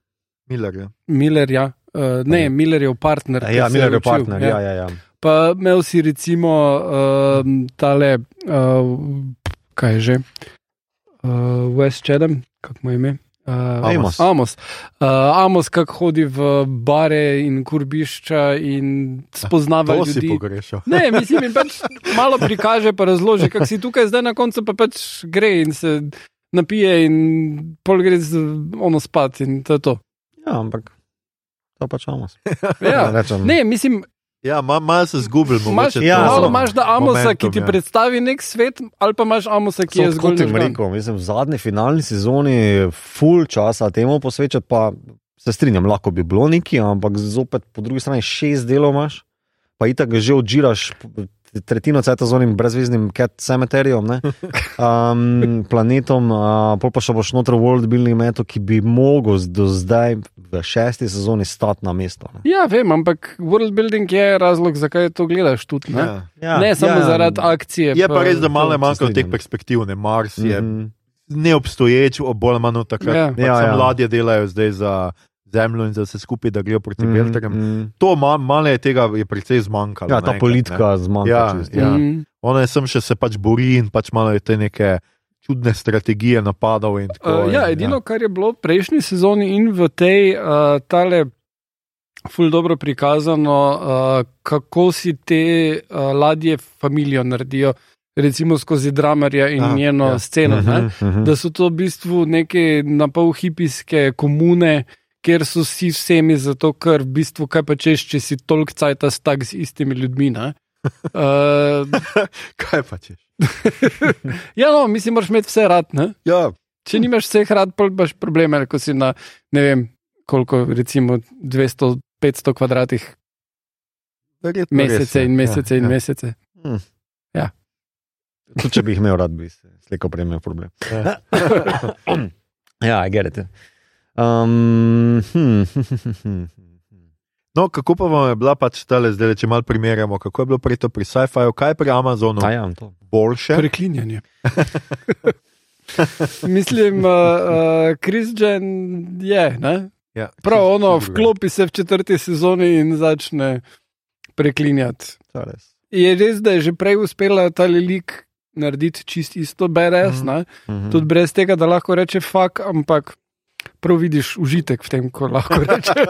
Miller, ja. Millerja. Uh, ne, Ja. Millerjev partner. ki Ja, se Miller je učil, partner. Ja, ja, ja. Pa imel si recimo uh, tale, uh, kaj je že, uh, West Chadam, kako mu je ime. Uh, Amos. Amos, uh, Amos kako hodi v bare in kurbišča in spoznava To ljudi. Ne, mislim, in pač malo prikaže, pa razloži, kako si tukaj, zdaj na koncu pa pač gre in se napije, in pol gre z ono spat in to je to. ja, ampak to pač imamo. Ja. rečem. Ne, mislim, Ja, ma, malo se zgubil, Imaš, mogoče. Ja, malo imaš da Amosa, Momentum, ki ti ja. predstavi nek svet, ali pa imaš Amosa, ki je So, zgolj kot nekdo. rekel, mislim, v zadnji finalni sezoni full časa temu posvečati, pa se strinjam, lahko bi bilo neki, ampak zopet po drugi strani šest delov imaš, pa itak že odžiraš tretjino ceta z onim brezveznim cat cemeterijom, ne, um, planetom, uh, pol pa še boš noter world building meto, ki bi mogel do zdaj v šesti sezoni stati na mesto. Ne. Ja, vem, ampak world building je razlog, zakaj to gledaš tudi. Ne, Ja. Ja, ne samo ja, zaradi akcije. Je pa res, da malo se teh perspektiv, ne Mars je Mhm. neobstoječ, bolj ali manj takrat. Ja. Ja, Ja, ja. ja. Mladje delajo zdaj za zemljo in za vse skupaj, da grejo proti mm, Belterjem. mm. To ma, malo je tega je precej zmanjkalo. Ja, ta naenkrat, politika zmanjka. Ja, čisto. ja. Mm. Ona je sem še se pač bori in pač malo je te neke čudne strategije napadov. in Tako, Uh, ja, in, edino, kar je bilo v prejšnji sezoni in v tej, uh, tale, ful dobro prikazano, uh, kako si te uh, ladje familijo naredijo, recimo skozi dramarja in Aha, Aha, njeno ja. ja. sceno. Uh -huh. Mhm, mhm. Da so to v bistvu neke napol hipijske komune. Ker so vsi vsemi zato, ker v bistvu kaj pa češ, če si toliko cajta stak z istimi ljudmi. ne. Uh, Kaj pa češ? ja, no, mislim, moraš imeti vse rad. Ne? Ja, Če nimaš vseh rad, imaš probleme, ko si na ne vem koliko, recimo 200-500 kvadratih verjetno res mesece je. in mesece ja, in ja. mesece. Tudi če bi jih imel rad, bi se slejko prej imel problem. Ja. ja, I get it. Um, hm. No, kako pa vam je bila pač tale, zdaj, če malo primerjamo, kako je bilo prej to pri sci-fiu, kaj pri Amazonu ja, to. boljše? Preklinjanje. Mislim, Krisđen uh, uh, je. Ne? Ja, Prav ono, drugače. vklopi se v četrti sezoni in začne preklinjati. To je res. Je res, da je že prej uspela ta lik narediti čist isto, Mhm. mm. Mhm. tudi brez tega, da lahko reče fuk, ampak prav vidiš užitek v tem, ko lahko reče.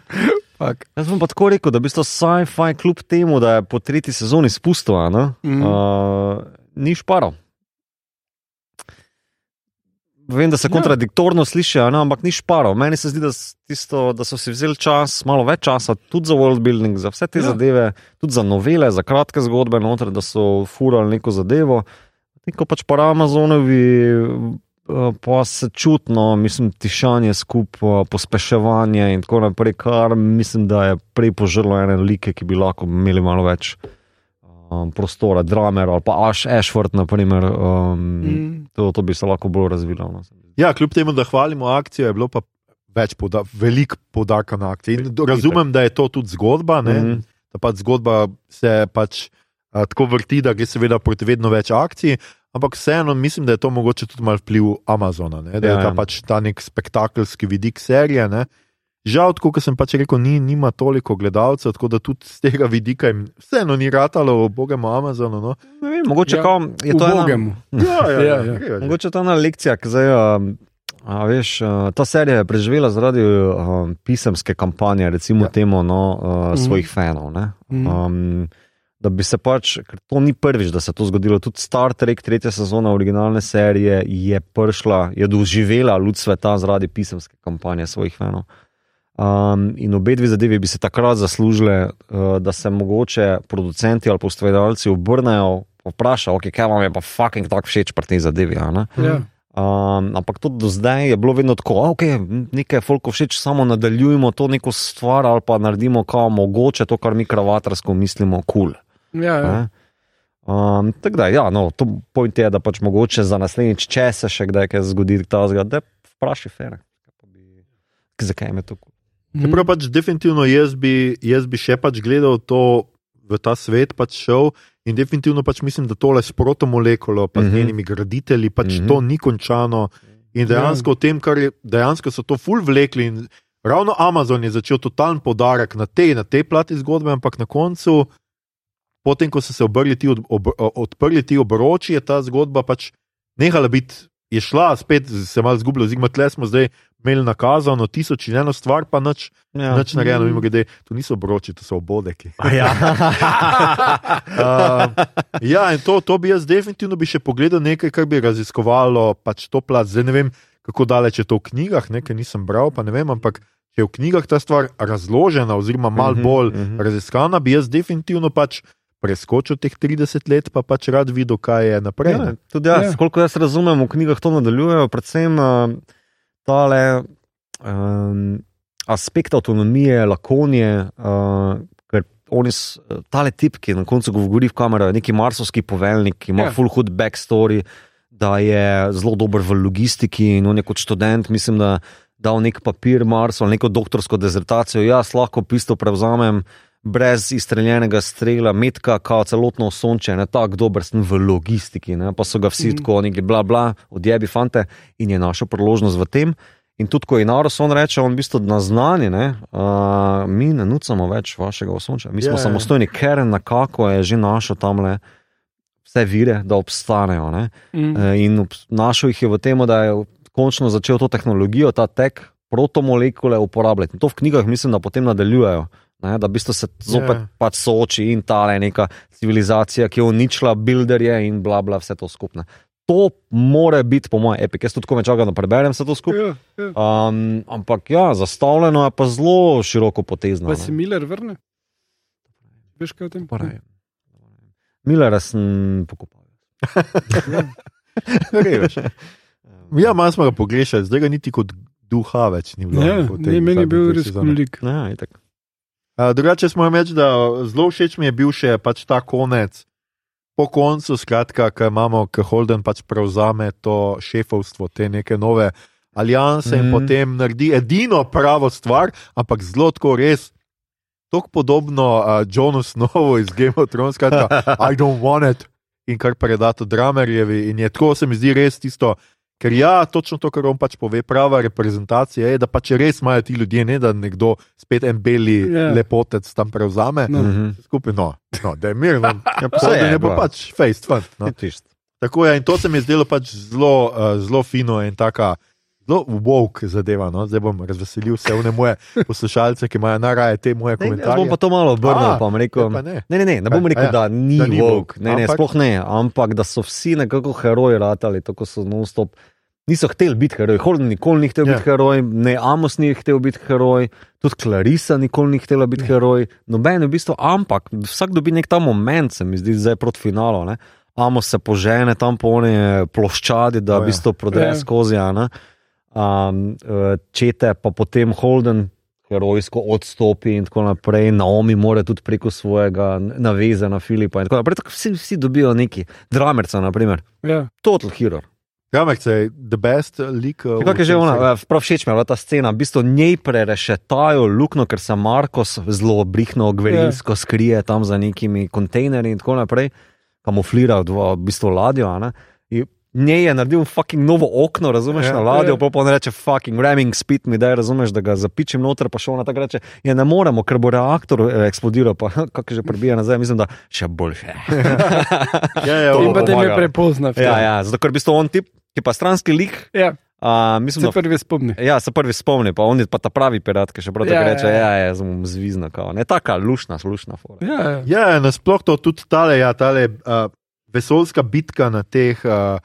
fuk. Jaz bom pa tako rekel, da bi to sci-fi kljub temu, da je po tretji sezoni spustil, Mm. uh, ni šparal. Vem, da se Ja. kontradiktorno sliši, a ne, ampak ni šparal. Meni se zdi, da, tisto, da so si vzeli čas, malo več časa, tudi za world building, za vse te Ja. zadeve, tudi za novele, za kratke zgodbe, noter, da so furali neko zadevo. Neko pač po Amazonovi, pa se čutno, mislim, tišanje skupaj, pospeševanje in tako naprej, kar mislim, da je prej požrlo ene like, ki bi lahko imeli malo več um, prostora, dramer ali pa Ash Ashford, naprimer, um, mm. Mm. to, to bi se lahko bolj razvilo. No. Ja, kljub temu, da hvalimo akcijo, je bilo pa več poda veliko podarka na akciji. In razumem, da je to tudi zgodba, ne? Mhm. da pač zgodba se pač a, tako vrti, da gre seveda proti vedno več akcij. Ampak vseeno mislim, da je to mogoče tudi malo vpliv Amazona, ne? da je Ja, ta, ja. pač ta nek spektakelski vidik serije. Ne? Žal, tako kot sem pač rekel, ni, nima toliko gledalcev, tako da tudi z tega vidika jim vseeno ni ratalo, bogemo Amazonu. No? Ne vem, mogoče Ja, ja, je to ena, Ubogemu. Ja, Ja, ja. gre, že. mogoče to ena lekcija, ki zdaj. Um, A veš, ta serija je preživela zaradi uh, pisemske kampanje, recimo Ja. ja. temu, no, uh, Mhm. svojih fanov. ne. Um, da bi se pač, ker to ni prvič, da se je to zgodilo. Tudi Star Trek, tretja sezona originalne serije, je prišla, je doživela luč sveta zaradi pisemske kampanje svojih fanov. Um, in obe dve zadevi bi se takrat zaslužile, uh, da se mogoče producenti ali ustvarjalci obrnejo. Vprašajo, okay, kaj vam je pa fucking tako všeč pri tej zadevi. Ja. Um, ampak tudi do zdaj je bilo vedno tako, da okay, nekaj je folko všeč, samo nadaljujemo to neko stvar ali pa naredimo kao mogoče to, kar mi kravatarsko mislimo, kul. Cool, Ja, ja. um, tako da, ja, no, to point je, da pač mogoče za naslednjič, če se še kdaj kaj zgodi, ta zgled, da vprašaj fere. Zakaj je to? Mhm. Čeprav pač definitivno jaz bi, jaz bi še pač gledal to v ta svet, pač šel in definitivno pač mislim, da tole s protomolekulo, pa mm -hmm. z Mhm. njenimi graditelji, pač mm Mhm. -hmm. to ni končano. In dejansko v tem, kar je, dejansko so to ful vlekli. In ravno Amazon je začel totalen podarek na tej, na tej plati zgodbe, ampak na koncu, potem ko so se obrli ti, od, ob, odprli ti obroči, je ta zgodba pač nehala biti. Je šla, spet se je malo zgubila, oziroma tle smo zdaj imeli nakazano tisoč in eno stvar, pa nič, Ja. nič narejeno, mimo grede, to niso obroči, to so obodeki. Ja. Uh, ja, in to, to bi jaz definitivno bi še pogledal nekaj, kar bi raziskovalo pač to plat. Zdaj ne vem, kako daleč je to v knjigah, nekaj nisem bral, pa ne vem, ampak če je v knjigah ta stvar razložena, oziroma malo Mhm, bolj mhm. raziskana, bi jaz definitivno pač preskočil teh 30 let, pa pač rad videl, kaj je naprej. Ja, tudi jaz, Ja. koliko jaz razumem, v knjigah to nadaljujejo, predvsem uh, tale um, aspekt avtonomije, lakonije. Uh, ker oni s- Tale tip, ki na koncu govori v kamero, je neki marsovski poveljnik, ki ima ja. full hood backstory, da je zelo dober v logistiki in on je kot študent, mislim, da dal nek papir Marsu ali neko doktorsko dezertacijo. Jaz lahko pisto prevzamem, brez izstreljenega strela, metka, kao celotno sonče, ne tako dober sem v logistiki, ne? pa so ga vsi mm. tako neki bla bla, odjebi fante in je našel priložnost v tem. In tudi, ko je Naros on reče, on v bistvu na znanje, ne, uh, mi ne nucamo več vašega osončja, mi smo Ja, yeah, ja. samostojni, ker nekako je že našel tam le vse vire, da obstanejo. Ne. Mm. Eh, In obs- našel jih je v tem, da je končno začel to tehnologijo, ta tek, protomolekule uporabljati. In to v knjigah mislim, da potem nadaljujejo. Ne, da v bistvu se zopet Ja. yeah. pač sooči in ta je neka civilizacija, ki je uničila builderje in bla bla, vse to skupne. To more biti, po mojem, epik. Jaz tudi ko me čakam, da preberem vse to skupaj. Ja, ja. Um, ampak ja, zastavljeno je pa zelo široko potezno. Pa se Miller vrne? Veš kaj o tem? Miller sem pokopal. Reveš. Ja, malo smo ga pogrešali, zdaj ga niti kot duha več ni bilo. Ja, ne, meni je bil res kulik. Ja, itak. Drugače, smo reči, da zelo všeč mi je bil še pač ta konec. Po koncu, skratka, ki imamo, ki Holden pač prevzame to šefovstvo, te neke nove alijanse mm. in Mhm. potem naredi edino pravo stvar, ampak zelo tako res. Tako podobno uh, Johnu Snowu iz Game of Thrones, skratka, I don't want it, in kar preda to Dramerjevi. In je tako, se mi zdi res tisto, ker ja, točno to, kar on pač pove, prava reprezentacija je, da pač res imajo ti ljudje, ne da nekdo spet en beli Ja. yeah. lepotec tam prevzame. No. Mhm. Skupaj, no, no da je mirno. Ja, Pa saj da je, ne bo bro. pač face fun. No. Tisto. Tako je, in to se mi je zdelo pač zelo, uh, zelo fino in taka. Zelo woke zadeva, no? zdaj bom razveselil vse vne moje poslušalce, ki imajo najraje te moje Ne, jaz komentarje. bom pa to malo obrnil, A, rekel. Ja, pa ne. Ne, ne, ne, ne bom rekel, a ja, da ni, da ni woke, ne, ne, ampak- sploh ne, ampak da so vsi nekako heroji ratali, tako so non-stop. Niso hteli biti heroji, Holden nikoli ni hotel Ja. biti heroj, ne Amos ni hotel biti heroj, tudi Clarisa nikoli ni hotela biti heroj, noben je v bistvu, ampak vsak dobi nek ta moment, se mi zdi, zdaj proti finalu. Ne? Amos se požene tam po one ploščadi, da v ja. bistvu prodre Ja. skozi, ne. Um, čete, pa potem Holden herojsko odstopi in tako naprej. Naomi more tudi preko svojega naveza na Filipa. in tako naprej. Tako Vsi, vsi dobijo neki, dramerca, naprimer. Ja. Total hero. Kramek je the best lik. uh, Kako je že ona, eh, prav všeč mi je bila ta scena, v bistvu njej prerešetajo luknjo, ker se Markos zelo brihno, gverilsko skrije tam za nekimi kontejnerji in tako naprej, kamuflira v, v bistvu ladjo. a ne. Njej je naredil fucking novo okno, razumeš, Ja. na ladjo, Ja. pa pa on reče: fucking ramming speed mi da, razumeš, da ga zapičim noter, pa še ona tako reče: ja, ne moremo, ker bo reaktor eh, eksplodiral, pa kako že prebija nazaj, mislim, da še boljše. Ja, ja, To In me pomagalo. prepozna. ja, ja, zato ker v bistvu on tip, ki pa stranski lik, ja. uh, mislim, Se da prvi spomni. Ja, se prvi spomni, pa on je pa ta pravi pirat, ki še prav tako Ja, reče: ja, Ja, ja. ja, sem zvizna, kao. ne taka lušna, lušna. fora. Ja, ja. Ja, nasploh to tudi tale, ja, tale uh, vesoljska bitka na teh uh,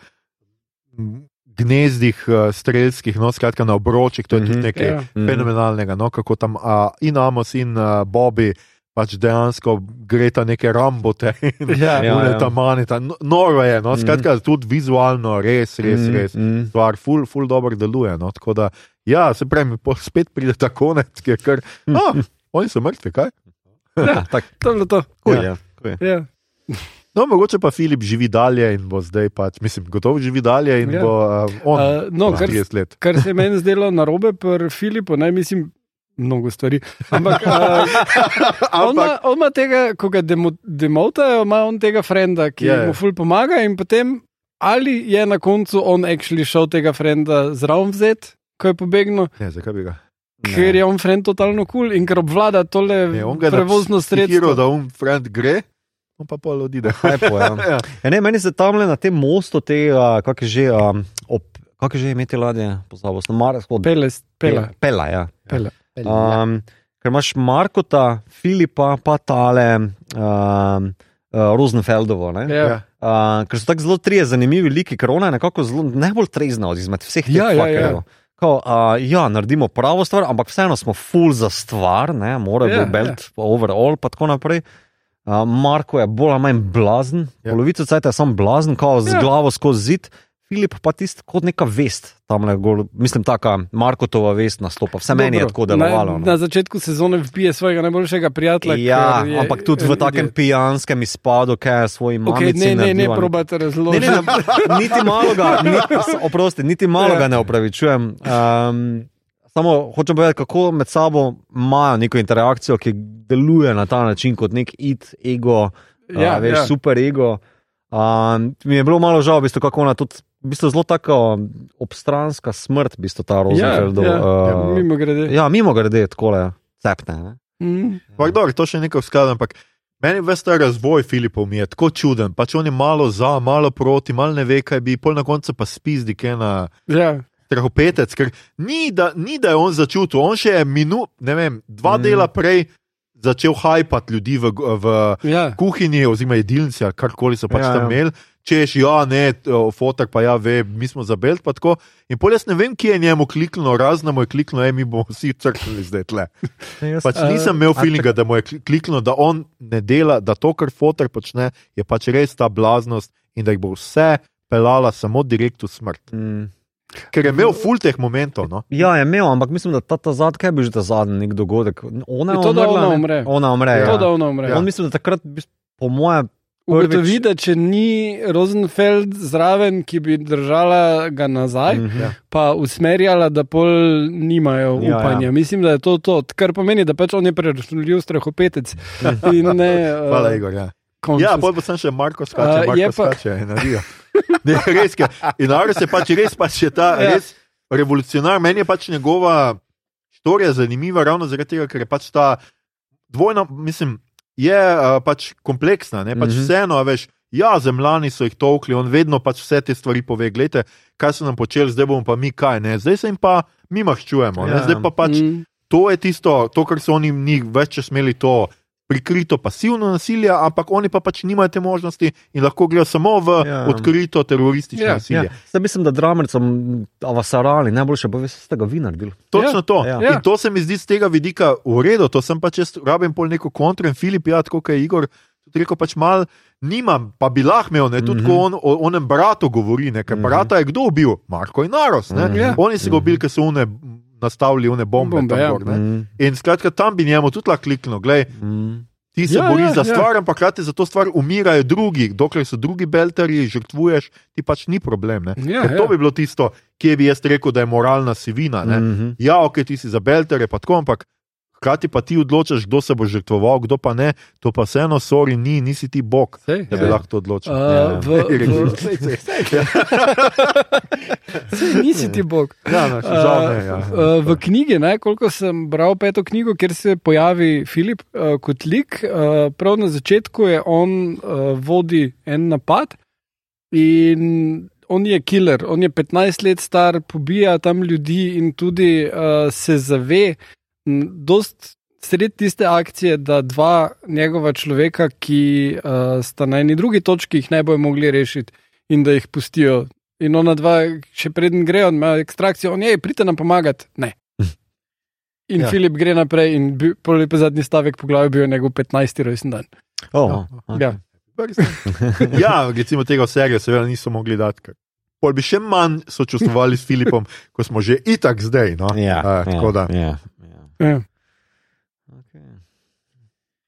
gnezdih uh, strelskih, no, skratka na obročih, to je tudi Mhm. nekaj Ja. Mhm. fenomenalnega. No, kako tam uh, in Amos in uh, Bobby pač dejansko gre ta neke rambote in Ja, Ja, ja, ja. ta manita. No, noro je, no, skratka tudi vizualno res, res, Mhm, res. mhm. Stvar, ful, ful dobro deluje. No, tako da, ja, se pravi, po- spet pride ta konec, ki je kar. Ah, oni so mrtvi, kaj? Ja, tak, To je to. kuj Ja. kuj je. Ja. No, mogoče pa Filip živi dalje in bo zdaj pač, mislim, gotovo živi dalje in Ja. ja. bo uh, on Uh, no, kar, 30 let. kar se je meni zdelo na robe, pri Filipu, naj mislim. Mnogo stvari. Ampak, uh, on, ima, on ima tega, ko ga demo, demotajo, ima on tega frenda, ki Ja, yeah. ja. mu ful pomaga, in potem ali je na koncu on actually šel tega frenda zraven vzeti, ko je pobegnil, Ne, zakaj bi ga? Ne. ker je on frend totalno kul cool in ker obvlada tole Ne, on prevozno Hero, sredstvo. da um friend gre, on pa pol odide. Hypo, ja. Ja. Ja, ne, meni se tam le na tem mostu, te, uh, kako je že, um, op, kako je že imeti ladje, pozabil sem, Mar, spod, Pele, pela. Pela, ja. pela. Um, ker imaš Markota, Filipa, pa tale um, uh, Rosenfeldovo. Ne? Ja. Ja. Uh, ker so tako zelo trije zanimivi liki, ker ona je nekako zelo najbolj trezna od izmed vseh teh Ja, ja, fuckerjev. ja. Kao, uh, ja, naredimo pravo stvar, ampak vseeno smo full za stvar, ne, mora Ja, biti belt, ja. overall, pa tako naprej. Uh, Marko je bolj ali manj blazen, Ja. polovico cajt je sam blazen, kao z Ja. glavo skozi zid. Filip pa tisti kot neka vest, tam le gor, mislim, taka Markotova vest nastopa. Vse meni je Dobro, tako delovalo. Na, no. na začetku sezone vpije svojega najboljšega prijatelja. Ja, je- ampak tudi v takem je- pijanskem izpadu, kaj je svoj Okay, mamici. ne, ne, ne, naredil, probate Ne, razložiti. ne, ne, niti malo ga, niti, oprosti, niti malo Ja. ga ne opravičujem. Um, samo hočem povedati, kako med sabo imajo neko interakcijo, ki deluje na ta način kot nek it, ego, ja, Ja, a, veš, ja. ja. super ego. Um, mi je bilo malo žal, v bistvu, kako ona tudi. V bistvu zelo tako obstranska smrt, v bistvu ta Ja, Rosenfeld. ja, ja, uh, mimo grede. ja, mimo grede, tako je, cepne. Ne? Mm. Ampak dobro, to še nekaj skladam, ampak meni ves ta razvoj Filipov mi je tako čuden. Pač on je malo za, malo proti, malo ne ve, kaj bi, pol na koncu pa spizdi, kaj na Ja. Trahopetec, ker ni da, ni, da je on začutil, on še je minut, ne vem, dva Mm. dela prej začel hajpati ljudi v, v Ja. kuhinji oziroma jedilnici, karkoli so pač Ja, ja, tam ja. imeli. Češ, ja, ne, fotek pa ja, ve, mi smo za belt. pa tako. In pol jaz ne vem, kje je njemu kliknilo, razno mu je kliknilo, ej, mi bomo vsi crknili zdaj tle. Jaz, Pač Eh, nisem imel a feelinga, da mu je kli- kliknilo, da on ne dela, da to, kar fotek počne, je pač res ta blaznost in da jih bo vse pelala samo direkt v smrt. mm. Ker je imel ful teh momentov. No? Ja, je imel, ampak mislim, da ta, ta zadnji, kaj bi že ta zadnji nek dogodek. Ona je to, da umrla, ona ne? umre. Ona umre. To, Ja. da ona umre. Ja. On mislim, da takrat, po mojem, Ugotovi, da če ni Rosenfeld zraven, ki bi držala ga nazaj, mm. -hmm. pa usmerjala, da pol nimajo Ja, upanja. ja. Mislim, da je to to, kar pomeni, da pač on je preračunljiv strahopetec. In ne, uh, Hvala, Igor. Ja, ja pol bo sem še Marko skače, A, Marko je uh, pa- skače in narijo. Ne, res je. In Ares je pač res, pač je ta Ja. res revolucionar. Meni je pač njegova storija zanimiva ravno zaradi tega, ker je pač ta dvojna, mislim, je uh, pač kompleksna. Ne? Pač mm -hmm. Vseeno, a veš, ja, zemljani so jih tolkli, on vedno pač vse te stvari pove. Glejte, kaj so nam počeli, zdaj bomo pa mi kaj, ne? zdaj se jim pa mi maščujemo. Ja. Ja. Zdaj pa pač Mm. to je tisto, to, kar so oni njih več čas imeli, to prikrito pasivno nasilje, ampak oni pa pač nimajo te možnosti in lahko grejo samo v Ja. ja. odkrito teroristično Ja, ja. nasilje. Ja, zdaj mislim, da dramercem avasarali, najboljše pa veste, ste ga vi naredili. Točno Ja, to. ja. Ja. In to se mi zdi z tega vidika v redu, to sem pač jaz rabim pol neko kontro in Filip, ja, tako kot je Igor. Rekel pač mal, nimam, pa bi lahko imel, ne, tudi Mhm. mm -hmm. ko on o onem bratu govori, ne, ker mm Mhm. -hmm. brata je kdo ubil, Marko in Naros. Ne, Mhm. Ja. Oni so ga ubili, ker so une nastavili une bombe. Bombe, tam ja. gor, ne. Mm, In skratka, tam bi njemu tudi lahko kliknil, gledaj, mm. Ti se Ja, ja, boriš ja, ja, za ja. stvar, ampak hkrati za to stvar umirajo drugi. Dokler so drugi belterji, žrtvuješ, ti pač ni problem. Ne? Ja, Ker ja. to bi bilo tisto, kje bi jaz rekel, da je moralna sivina. Ne? Mhm. Ja, ok, ti si za belterje, pa tako, ampak hkrati pa ti odločaš, kdo se bo žrtvoval, kdo pa ne. To pa vseeno, sorry, ni, nisi ti bog, Sej. da bi Ja. lahko to odločil. Uh, Ja. v, v, Sej, sej, sej. sej, nisi ti bog. Ja, no, žal ne. Ja. Uh, v knjigi, ne, koliko sem bral peto knjigo, kjer se pojavi Filip uh, kot lik, uh, prav na začetku je on uh, vodi en napad in on je killer, on je 15 let star, pobija tam ljudi in tudi uh, se zave, dost sred tiste akcije, da dva njegova človeka, ki uh, sta na eni drugi točki, jih ne bojo mogli rešiti in da jih pustijo. In ona dva, še preden grejo na ekstrakcijo, on je, pridite nam pomagati. Ne. In ja. Ja. Filip gre naprej, in bi- pa zadnji stavek po glavi bil njegov 15. rojsten dan. Oh, okay. Ja. ja, recimo tega serije seveda niso mogli dati. Pol bi še manj sočustvovali s Filipom, ko smo že itak zdaj. No? Ja, A, tako da. Ja, ja. Okay.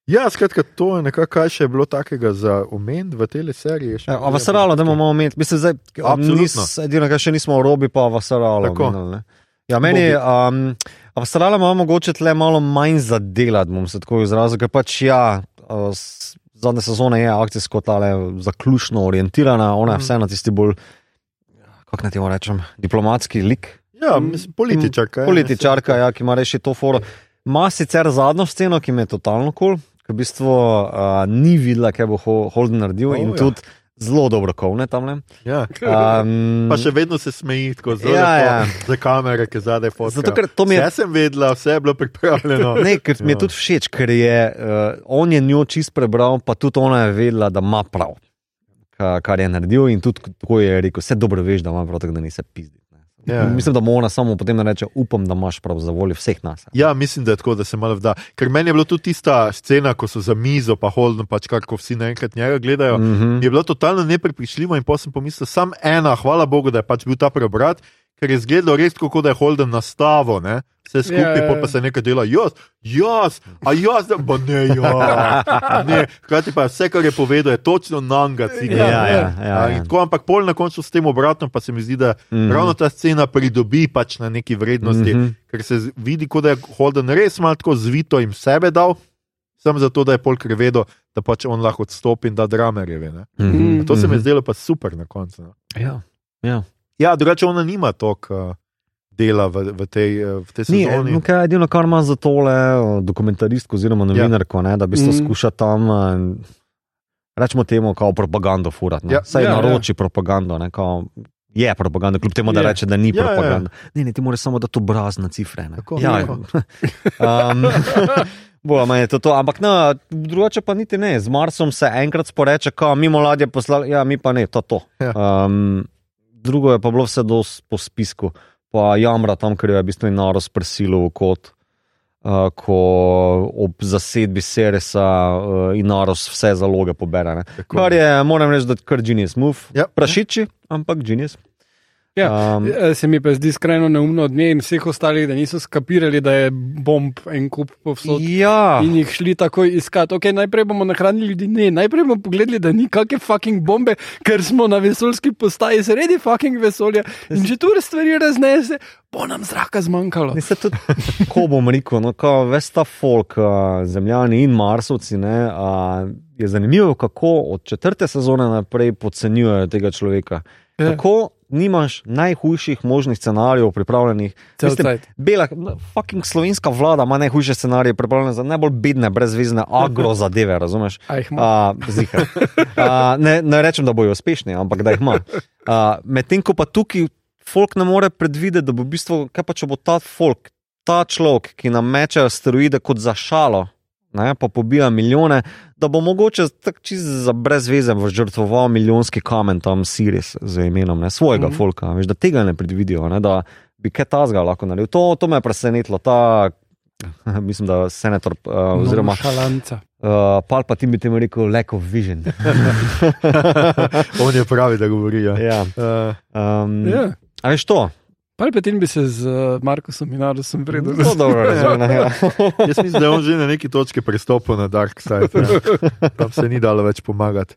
Ja, skratka, to je nekako, kaj še je bilo takega za omen v tej seriji. Ja, a vasaralo, da imamo imeti, mislim, zdaj, Absolutno. nis, edino, kar še nismo v robi, pa. Omenili, ne. ja, meni, um, vasaralo ima mogoče tle malo manj zadelati, bom se tako izrazil, ker pač ja, uh, zadnja sezona je akcijsko tale zaključno orientirana, ona je Mhm. vseeno tisti bolj, kako naj temu rečem, diplomatski lik. Ja, mislim, političarka. je, Političarka, ja, ki ima reči to foro. Ma sicer zadnjo sceno, ki me je totalno kul, cool, ki v bistvu uh, ni videla, kaj bo Ho- Holden naredil oh, in ja. ja. tudi zelo dobro kovne tam. Ne. Ja. Um, Pa še vedno se smeji, tako zelo Ja, ja, ja. ja. za kamere, ki zadaj fotografijo. Zato, ker to mi je- Vse sem vedela, vse je bilo pripravljeno. Ne, ker mi je Ja. tudi všeč, ker je uh, on je njo čist prebral, pa tudi ona je vedela, da ima prav, ka, kar je naredil. In tudi tako je rekel, vse dobro veš, da ima prav, tako da nisi pizdi. Ja. Mislim, da mu ona samo potem reče: Upam, da imaš prav za voljo vseh nas. Ja, mislim, da je tako, da se malo vda. Ker meni je bila tudi tista scena, ko so za mizo, pa Holden, pač kar ko vsi naenkrat njega gledajo. Mm. Mm -hmm. Je bilo totalno neprepričljivo in potem sem pomislil, sam ena, hvala Bogu, da je pač bil ta preobrat, ker je izgledalo res tako, da je Holden nastavo, ne? vse skupaj, Ja, ja, yeah, ja. pa se nekaj dela, jaz, jaz, a jaz, da- pa ne, ja. ne. Hkrati pa vse, kar je povedal, je točno nanga ciga. Ja, ja, ja, ja, ja. Tako, ampak pol na koncu s tem obratno, pa se mi zdi, da mm. -hmm. ravno ta scena pridobi pač na neki vrednosti, mm. -hmm. ker se vidi, kot da je Holden res malo tako zvito in sebe dal, samo zato, da je pol ker vedel, da pač on lahko odstopi in da dramerjevi. ne. Mhm. To se mi je Mhm. zdelo pa super na koncu. no. Ja, ja. Ja, drugače ona nima toliko uh, dela v, v, tej, uh, v tej Ni, sezoni. no, kaj, edino, kar ima za tole eh, dokumentaristko oziroma novinarko, ne, da bi se Mhm. skuša tam, eh, rečemo temu, kao propagando furati. Ja. Ja. Saj Ja, ja, ja. naroči ja. propagando. Ne, kao, Je propaganda, kljub temu, da Je. reče, da ni Ja, ja, ja. propaganda. Ne, ne, ti moraš samo dati obraz na cifre. ne. Tako, ja, tako. um, Bolj ali manj je to, to. Ampak no, drugače pa niti ne. Z Marsom se enkrat sporeče, kao mimo ladje poslali, ja, mi pa ne, to je to. Ja. Um, drugo je pa bilo vse dos po spisku, pa jamra tam, ker jo je v bistvu noro spresilil v kot. Uh, ko ob zasedbi Seresa uh, in Naros vse zaloge pobere. Kar je, moram reči, da je kar genius move. Ja. Prašiči, ampak genius. Ja, Um, Eh, Se mi pa zdi skrajno neumno od nje in vseh ostalih, da niso skapirali, da je bomb en kup povsod. ja, In jih šli takoj iskati. Okay, najprej bomo nahranili ljudi, ne, najprej bomo pogledali, da ni kakšne fucking bombe, ker smo na vesoljski postaji sredi fucking vesolja. In če tu stvari raznese, bo nam zraka zmanjkalo. Ne, tudi, ko bom rekel, no, ko ves ta folk, uh, zemljani in marsovci, ne, uh, je zanimivo, kako od četrte sezone naprej podcenjujejo tega človeka. Ja. Kako nimaš najhujših možnih scenarijev pripravljenih. Cel Mislim, cajt. Bela, fucking slovenska vlada ima najhujše scenarije pripravljene za najbolj bedne, brezvezne agro zadeve, razumeš? A zihar. uh, ne, ne rečem, da bojo uspešni, ampak da jih ima. Medtem ko pa tukaj folk ne more predvideti, da bo v bistvu, kaj pa če bo ta folk, ta človek, ki nam meče asteroide kot za šalo. Ne, pa pobija milijone, da bo mogoče tako čisto za brezvezen žrtvoval milijonski kamen tam Siris z imenom ne, svojega mm. -hmm. folka. Veš, da tega ne predvidijo, ne, da bi kaj tazga lahko naredil. To, to me je presenetilo. Ta, mislim, da senator uh, oziroma šalanca. uh, Palpatin bi temu rekel lack of vision. On je pravi, da govori. Ja. ja. Uh, Um, Ja. A veš to? Palpetin bi se z uh, Markusom in Narusom vredno To dobro razumem. Ja. jaz mislim, da je on že na neki točki pristopil na Dark Side. Ja. Tam se ni dalo več pomagati.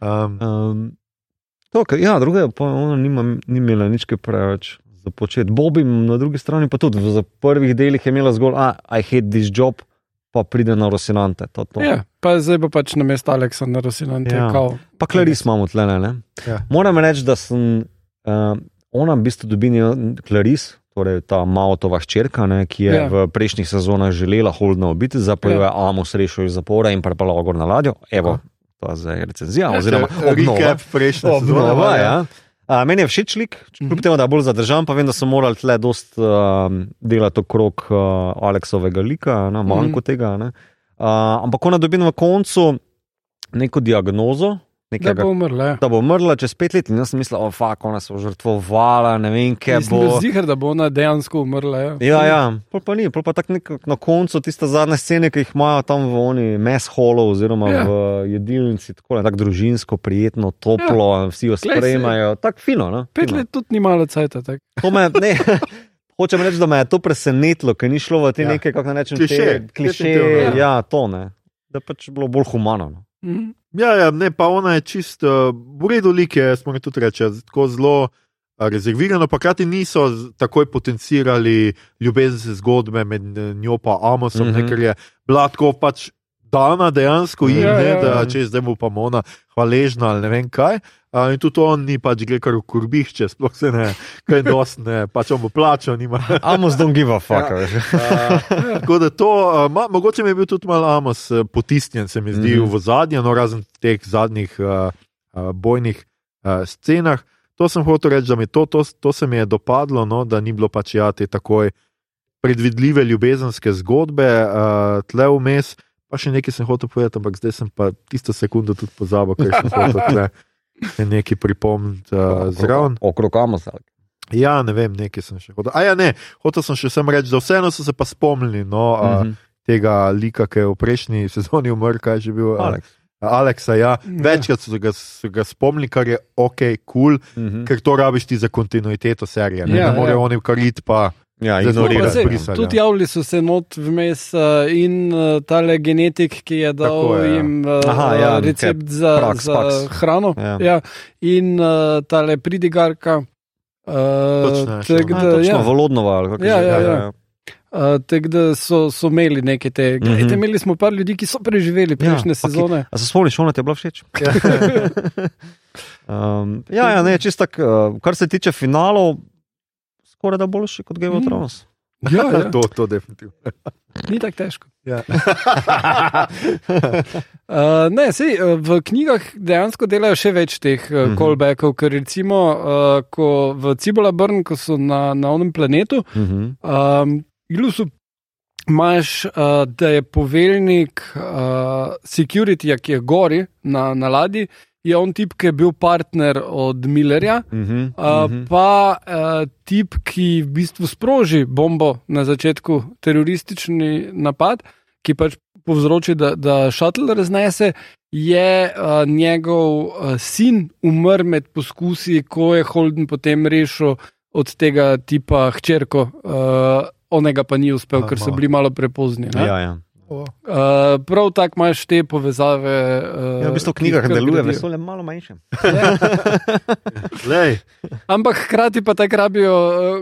Um, Um, to, kar, ja, druga pa ona nima, ni imela nič kaj preveč za početi. Bobby na drugi strani pa tudi v prvih delih je imela zgolj, a I hate this job, pa pride na Rosinante. To, to. Ja, pa zdaj pa pač na mesto Aleksandra Rosinante. Ja. Ja. Pa Clarice imamo tle, ne? Ja. Moram reči, da sem uh, ona v bistvu dobila Clarice. Torej, ta Maotova hčerka, ne, ki je Ja. ja. v prejšnjih sezonah želela holdno biti, zdaj pa jo je Amos rešil iz zapora in prepeljal gor na ladjo. Evo, to je zdaj recenzija, oziroma obnova. recap prejšnje sezone. Obnova, ja. A, meni je všeč lik, kljub temu, da je bolj zadržan, pa vem, da so morali tle dost um, delati okrog uh, Aleksovega lika, na manjko Mhm. tega. Ne. Uh, ampak ona dobi na koncu neko diagnozo, Da nekega, bo umrla. ja. da bo umrla čez pet let. In jaz sem mislil, o, fak, ona se bo žrtvovala, ne vem, kaj Mislim, bo. da zihar, da bo ona dejansko umrla. Ja, Ja, ja, pol pa ni, pol pa tako na koncu tiste zadnje scene, ki jih imajo tam v oni mes holo oziroma Ja. v jedilnici, tako, ne, tako družinsko, prijetno, toplo, ja. vsi jo sprejemajo, tako fino. No? Pet fino. let tudi ni malo cajta. tak. To me, ne, hočem reči, da me je to presenetilo, ker ni šlo v te Ja. neke, kako naj rečem, Kliše, te kliše, ja. ja. to ne. Da pač bilo bolj humano. No. Mhm. Ja, ja, ne, pa ona je čisto, v redu lik je, smo tudi reči, tako zelo rezervirano, pa krati niso takoj potencirali ljubezenske zgodbe med eh, njo in Amosom, mm Mhm. -hmm. ker je bila tako pač dana dejansko in Ja, ne, ja, da ja. če zdaj mu pa ona hvaležna ali ne vem kaj. A, in tudi on ni pač gre kar v kurbišče, sploh se ne, kaj dost ne, pač on bo plačal, nima. Amos don't give a fuck. Ja. Uh, tako da to, uh, ma, mogoče mi je bil tudi malo Amos uh, potisnjen, se mi zdi, mm. -hmm. v zadnje, no razen teh zadnjih uh, uh, bojnih uh, scenah. To sem hotel reči, da mi to, to, to se mi je dopadlo, no, da ni bilo pač ja te takoj predvidljive ljubezenske zgodbe, uh, tle vmes. Pa še nekaj sem hotel povedati, ampak zdaj sem pa tisto sekundo tudi pozabil, ker sem hotel tle nekaj pripomniti uh, zraven. Okrog Amosa. Ja, ne vem, nekaj sem še hotel. A ja, ne, hotel sem še sem reči, da vseeno so se pa spomnili no, uh, Mhm. tega lika, ki je v prejšnji sezoni umrl, kaj je že bil. Uh, Alex. Aleksa, ja. večkrat so ga, so ga spomnili, kar je ok, kul, cool, Mhm. ker to rabiš ti za kontinuiteto serije. Ne, Ja, ne morejo ja. oni kariti pa. Ja, No, pa ignorirajo. sej, brisali, tudi ja. javili so se not vmes uh, in uh, tale genetik, ki je dal Tako je, ja. jim uh, Aha, ja, recept kaj, za, Prax, za Pax. hrano. Ja. Ja. In uh, tale pridigarka. Točno Ja, da, točno, ja, Volodnova. ali kako Ja, že, ja, ja. uh, tak da so, so imeli neke te. Mhm. Glejte, imeli smo par ljudi, ki so preživeli prejšnje ki- sezone. A se spomniš, ona ti je bila všeč? Ja. Um, ja, ja, ne, čist tak, uh, kar se tiče finalov, skoraj da boljši kot Game of Mm. Thrones. Ja, ja, to, to definitivno. ni tako težko. Ja. Uh, ne, sej, uh, v knjigah dejansko delajo še več teh uh, Mhm. callbackov, ker recimo uh, ko v Cibola Brn, ko so na, na onem planetu, Mhm. um, ilusu imaš, uh, da je poveljnik uh, securityja, ki je gori na, na ladji, je on tip, ki je bil partner od Millerja. Mhm. Uh, Mhm. pa uh, tip, ki v bistvu sproži bombo na začetku, teroristični napad, ki pač povzroči, da, da šatl raznese, je uh, njegov uh, sin umrl med poskusi, ko je Holden potem rešil od tega tipa hčerko, uh, onega pa ni uspel, ker so bili malo prepozni. ne. Ja, ja. O, Uh, prav tako imaš te povezave. Uh, Ja, v bistvu v knjigah deluje gradijo. vesolje malo manjše. Ja. Ampak hkrati pa tako rabijo,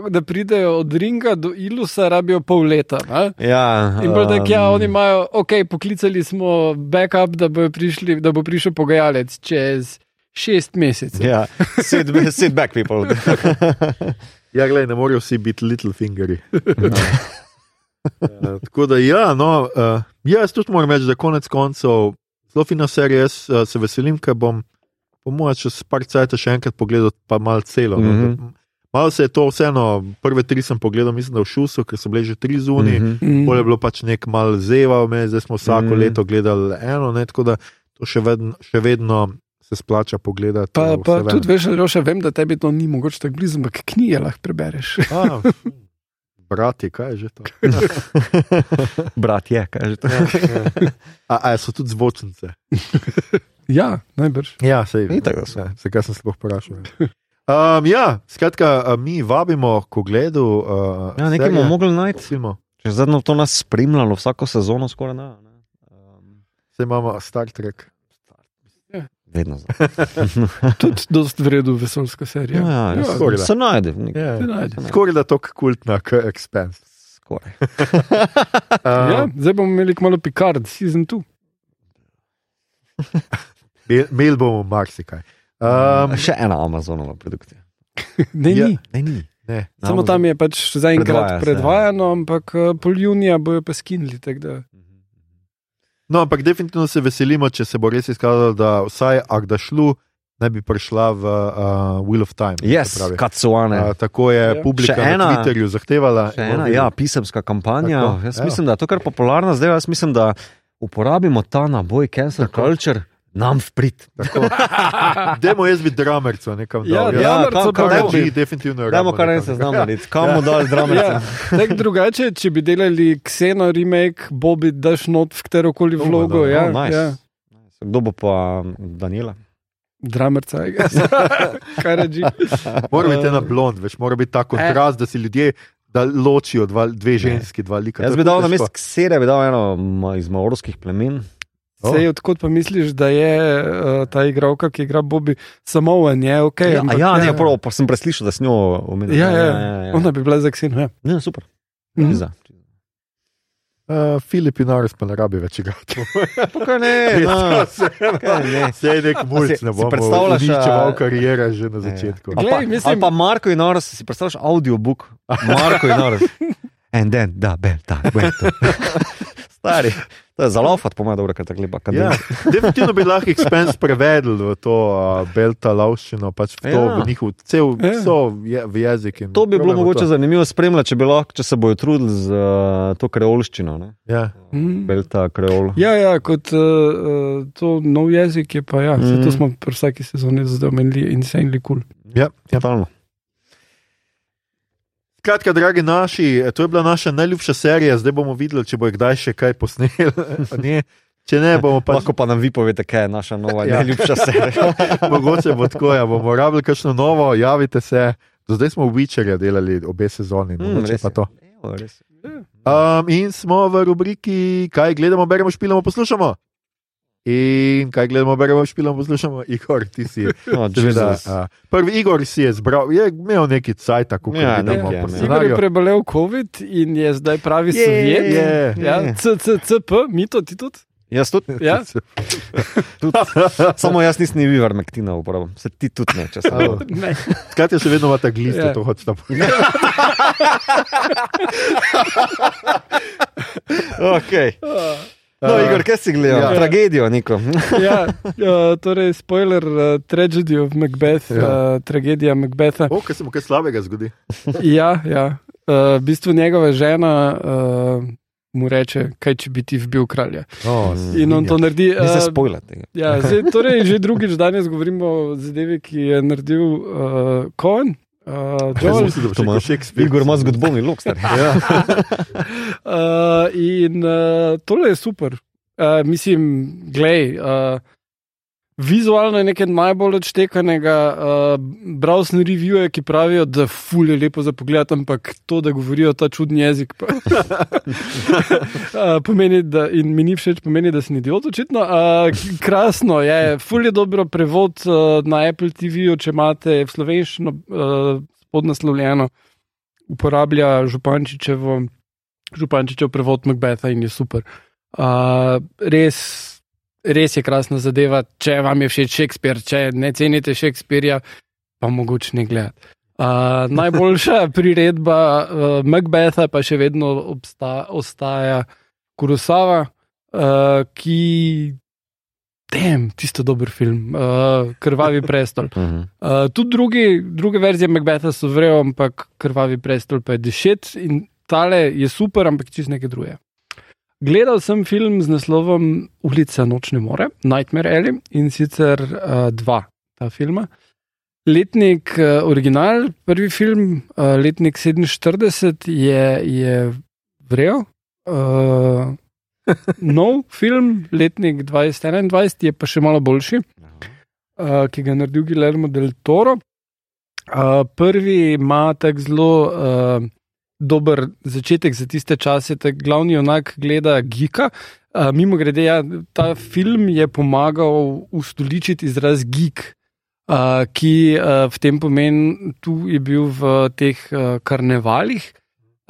eh, da pridejo od Ringa do Ilusa, rabijo pol leta. Ne? Ja, In bolj tako, ja, um, oni imajo, ok, poklicali smo backup, da bo, prišli, da bo prišel pogajalec čez šest mesecev. Ja, sit, sit back, people. ja, glej, ne morejo vsi biti little fingeri. Uh, tako da, ja, no, uh, jaz tudi moram reči, da konec koncev zelo fina serija. Jaz uh, se veselim, ker bom, po mojem, čez par cajt še enkrat pogledal, pa malo celo. Mm Mhm. -hmm. no, Malo se je to vseeno, prve tri sem pogledal, mislim, da v Šusu, ker so bile že tri zunaj. Mm -hmm. Mm. Pol je bilo pač nek mal zeva, vmes, zdaj smo vsako Mhm. mm. leto gledali eno, ne, tako da to še vedno, še vedno se splača pogledati. Pa, pa tudi veš, Roša, vem, da tebi to ni mogoče tako blizu, ampak knjige lahko prebereš. A, brati, kaj je že to? Brat je, kaže to. A, a so tudi zvočnice. ja, najbrž. Ja, sej, Itak, da so. ja, Zakaj sem se vprašal? Um, ja, skratka, a, mi vabimo k ogledu. Uh, Ja, nekaj bomo mogli najti. Zadnjo to nas spremljalo vsako sezono, skoraj ne. ne. Um, Saj imamo Star Trek. Vedno zdaj. Tudi dost vredno vesoljska serija. Ja, ja, ja, skoraj da. se najde. Ja, se najde. Skoraj da to kultna, kot Expense. Skoraj. Um, Ja, zdaj bomo imeli malo Picard, season 2. Imeli bomo marsikaj. Um, Še ena Amazonova produkcija. Ne, Ja. ni. Ne, ni. ne. Samo tam je pač zaenkrat Predvaja se, predvajano, ampak eh, pol junija bojo pa skinili. tako da- No, ampak definitivno se veselimo, če se bo res izkazalo, da vsaj Agdašlu ne bi prišla v uh, Wheel of Time. Yes, kacuane. Uh, tako je Ja. publika Še na ena- Twitterju zahtevala. Še ena, ja, pisemska kampanja. Tako, Jaz evo. mislim, da je to kar popularno zdaj. Jaz mislim, da uporabimo ta naboj cancel Tako. culture nam v prid. Demo jaz bi dramerco nekam Ja, dal. ja, kam- Dramerco kam- pa dajmo- bi- definitivno rabimo kar en nekam. seznam Ja. narediti. Kam mu dali drame? Ja, tako drugače, če bi delali Xeno remake, Bobby daš not v katero koli vlogo. da. Ja, Oh, nice. ja. Kdo bo pa Daniela? Dramerca, I guess. kaj reči. Mora biti ena blond, veš, mora biti ta kontrast, da si ljudje da ločijo dva, dve ženski, dva lika. Jaz bi dal na težko. mest ksere, bi dal eno ma- iz maorskih plemen. Oh. Sej, odkot pa misliš, da je uh, ta igralka, ki igra Bobby, samo en je, ok. Ja, ampak, ja, ne, prav, pa sem preslišal, da s njo omenil. Ja, ja, Ona bi bila za Xeno. Ja. Ja, super. Mhm. Uh, Filip in Ares pa ne rabi več igrati. Tukaj ne, no. Ne. Sej nek mulj, Si- ne si bom predstavljaš, uničeval a- karijere že na začetku. Ali Glej, pa, mislim- ali pa Marko in Noras, si predstavljaš audiobook. Marko in Noras. And then, da, bel, ta, bel. Stari. To je za laufat, po mojem, dobro, kar tako lepa. Ja, definitivno bi lahko Expense prevedel v to uh, belta lavščino, pač v to Ja. v njihov cel Ja. so je, v jezik. in To bi bilo mogoče to. zanimivo spremljati, če, bi lahko, če se bojo trudili z uh, to kreolščino. Ne? Ja. Mm. Belta, kreol. Ja, ja, kot uh, to nov jezik je pa, ja, mm. Mhm. to smo pri vsaki sezoni zdaj omenili, insanely cool. Ja, ja. Totalno. Skratka, dragi naši, to je bila naša najljubša serija, zdaj bomo videli, če bo kdaj še kaj posnel. Ne. Če ne, bomo pač Lahko pa nam vi povete, kaj je naša nova Ja. najljubša serija. mogoče bo tako, ja, bomo rabili kakšno novo, javite se. Do zdaj smo v Witcherju delali obe sezoni, Mm, mogoče res pa to. Evo, res. Um, in smo v rubriki, kaj gledamo, beremo, špilamo, poslušamo. In kaj gledamo, beremo, špilamo, poslušamo, Igor, ti si. No, Seveda, Jezus. a, prvi Igor si je zbral, je imel neki cajt, tako kot Ja, vidimo je po imel. Igor je prebolel COVID in je zdaj pravi Je, sovjet. je. Ja, CCCP, mi to ti tudi. Jaz tudi, Ja? tudi. Samo jaz nisem ni Vivar Mektina uporabil, se ti tudi ne, če. Evo. Ne. Skratka, še vedno imate gliste, Ja. to hočete. Okay. No, Igor, kaj si gledal? Ja. Ja. Tragedijo, neko. Ja, uh, torej, spoiler, uh, tragedy of Macbeth, Ja. ja. uh, tragedija Macbetha. O, kaj se mu kaj slabega zgodi? Ja, ja. Uh, v bistvu njegova žena uh, mu reče, kaj če bi ti vbil kralja. Oh, In on to naredi. Ne se Uh, spojla tega. ja, zdaj, torej, že drugič danes govorimo o zadevi, ki je naredil uh, Cohen. Uh, Joel, Joel, To ima Shakespeare. Igor ima zgodbovni lok, star. Ja. Uh, in uh, tole je super. Uh, mislim, glej, uh, vizualno je nekaj najbolj odštekanega. Uh, bral sem revije, ki pravijo, da ful je lepo za pogled, ampak to, da govorijo ta čudni jezik, pa, uh, pomeni, da, in mi ni všeč, pomeni, da sem idiot, očitno. Uh, krasno je, ful je dobro prevod uh, na Apple TV-ju, če imate v slovenščino uh, podnaslovljeno, uporablja Župančičevo. Župančičev prevod Macbetha in je super. Uh, res, res je krasna zadeva, če vam je všeč Shakespeare, če ne cenite Shakespearja, pa mogoče ne gledati. Uh, najboljša priredba uh, Macbetha pa še vedno obsta, ostaja Kurosawa, uh, ki. Tem, tisto dober film, uh, Krvavi prestol. Uh, tudi drugi, druge verzije Macbetha so vrejo, ampak Krvavi prestol pa je dešet in tale je super, ampak čist nekaj drugega. Gledal sem film z naslovom Ulica nočne more, Nightmare Alley in sicer uh, dva ta filma. Letnik uh, original, prvi film, uh, letnik 47 je, je vrejo. Uh, nov film, letnik 2021, je pa še malo boljši uh, ki ga je naredil Guillermo del Toro. Uh, prvi ima tako zelo uh, dober začetek za tiste čase, da glavni onak gleda Gika. Uh, mimo grede, ja, ta film je pomagal ustoličiti izraz geek, uh, ki uh, v tem pomeni, tu je bil v teh uh, karnevalih.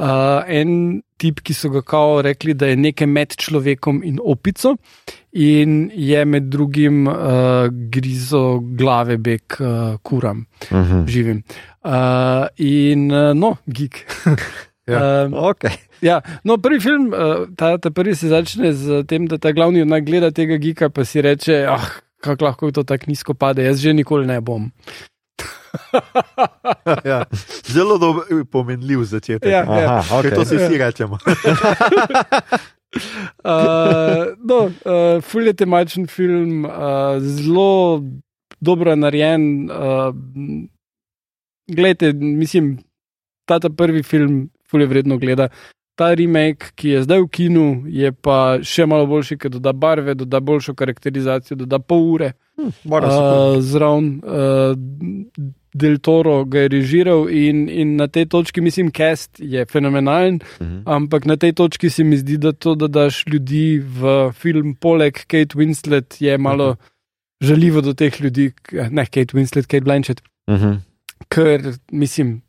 Uh, en tip, ki so ga kao rekli, da je nekaj med človekom in opico, in je med drugim uh, grizo glave bek uh, kuram, Mhm. živim. Uh, in uh, no, geek. Ja. Um, Okay. ja, no, prvi film, uh, ta, ta prvi se začne z tem, da ta glavni junak gleda tega gika, pa si reče, ah, kako lahko to tako nizko pade, jaz že nikoli ne bom. ja. Zelo dober, pomenljiv začetek. Ja, ja. Aha, okay. to si vsi rečemo. Uh, no, uh, ful je temačen film, uh, zelo dobro narejen. Uh, glejte, mislim, ta, ta prvi film, ful je vredno gleda. Ta remake, ki je zdaj v kinu, je pa še malo boljši, ker doda barve, doda boljšo karakterizacijo, doda pol ure. Tudi. Uh, Zraven uh, Del Toro ga je režiral in, in na tej točki, mislim, cast je fenomenalen. Mhm. Ampak na tej točki se mi zdi, da to, da daš ljudi v film, poleg Kate Winslet, je malo žaljivo do teh ljudi, ne Kate Winslet, Kate Blanchett, Mhm. ker mislim.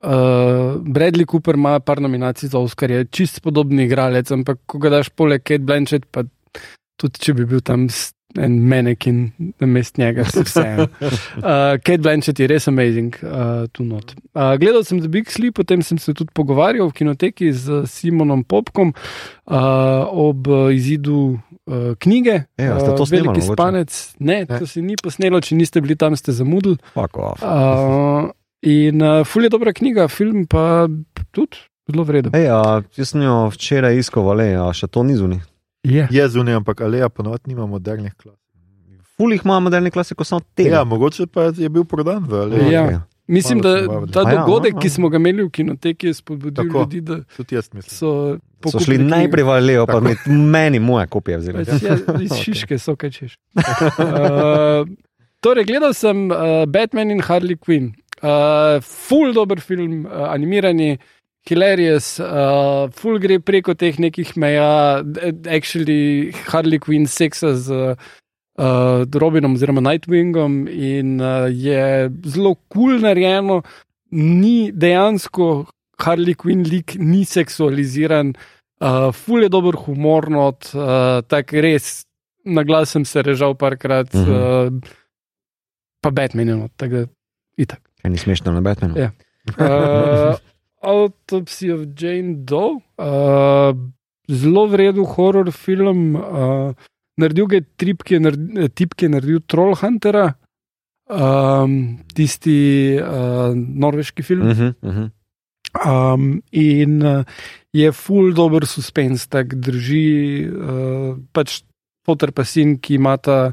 Uh, Bradley Cooper ima par nominacij za Oscar, je čist podoben igralec, ampak ko ga daš poleg Kate Blanchett, pa tudi če bi bil tam en manekin na mest njega, se vse. Uh, Kate Blanchett je res amazing, uh, tu not. Uh, gledal sem The Big Sleep, potem sem se tudi pogovarjal v kinoteki z Simonom Popkom uh, ob izidu uh, knjige. Ja, ste to uh, snemali Veliki mogoče? spanec. Ne, Ne. to se ni posnelo, če niste bili tam, ste zamudili. Uh, in uh, ful je dobra knjiga, film pa tudi zelo vreden. Ej, a, jaz sem jo včeraj iskal, ale a še to ni zunaj. Je. Je zunaj, ampak Aleja ponovadi nima modernih klas. Ful jih ima moderni klasiko, samo te. Ja, mogoče pa je bil prodan v Aleji. Ja. Okay. Mislim, Malo da ta A ja, dogodek, aha. ki smo ga imeli v kinoteki, je spodbudil Tako. ljudi, da mislim. so. So šli najprej v Alejo, pa med, meni moje kopije vzeli. Pač, ja, iz Šiške so kaj češ. Uh, torej, gledal sem uh, Batman in Harley Quinn. Uh, full dober film, uh, animirani, hilarious, uh, full gre preko teh nekih meja, actually Harley Quinn seksa z uh, Robinom oziroma Nightwingom in uh, je zelo kul cool narejeno, ni dejansko Harley Quinn lik, ni seksualiziran. Uh, ful je dober humor, not, uh, tako res, na glas sem se režal parkrat, Mhm. -huh. uh, pa Batman je not, tako da itak. Kaj ni smešno na Batmanu? Ja. Uh, Autopsy of Jane Doe, uh, zelo vreden horror film. Uh, naredil ga je trip, ki je naredil, tip, ki je naredil Trollhuntera, um, tisti uh, norveški film. Uh -huh, uh -huh. Um, in uh, je full dober suspens, tako drži uh, pač fotor pa sin, ki imata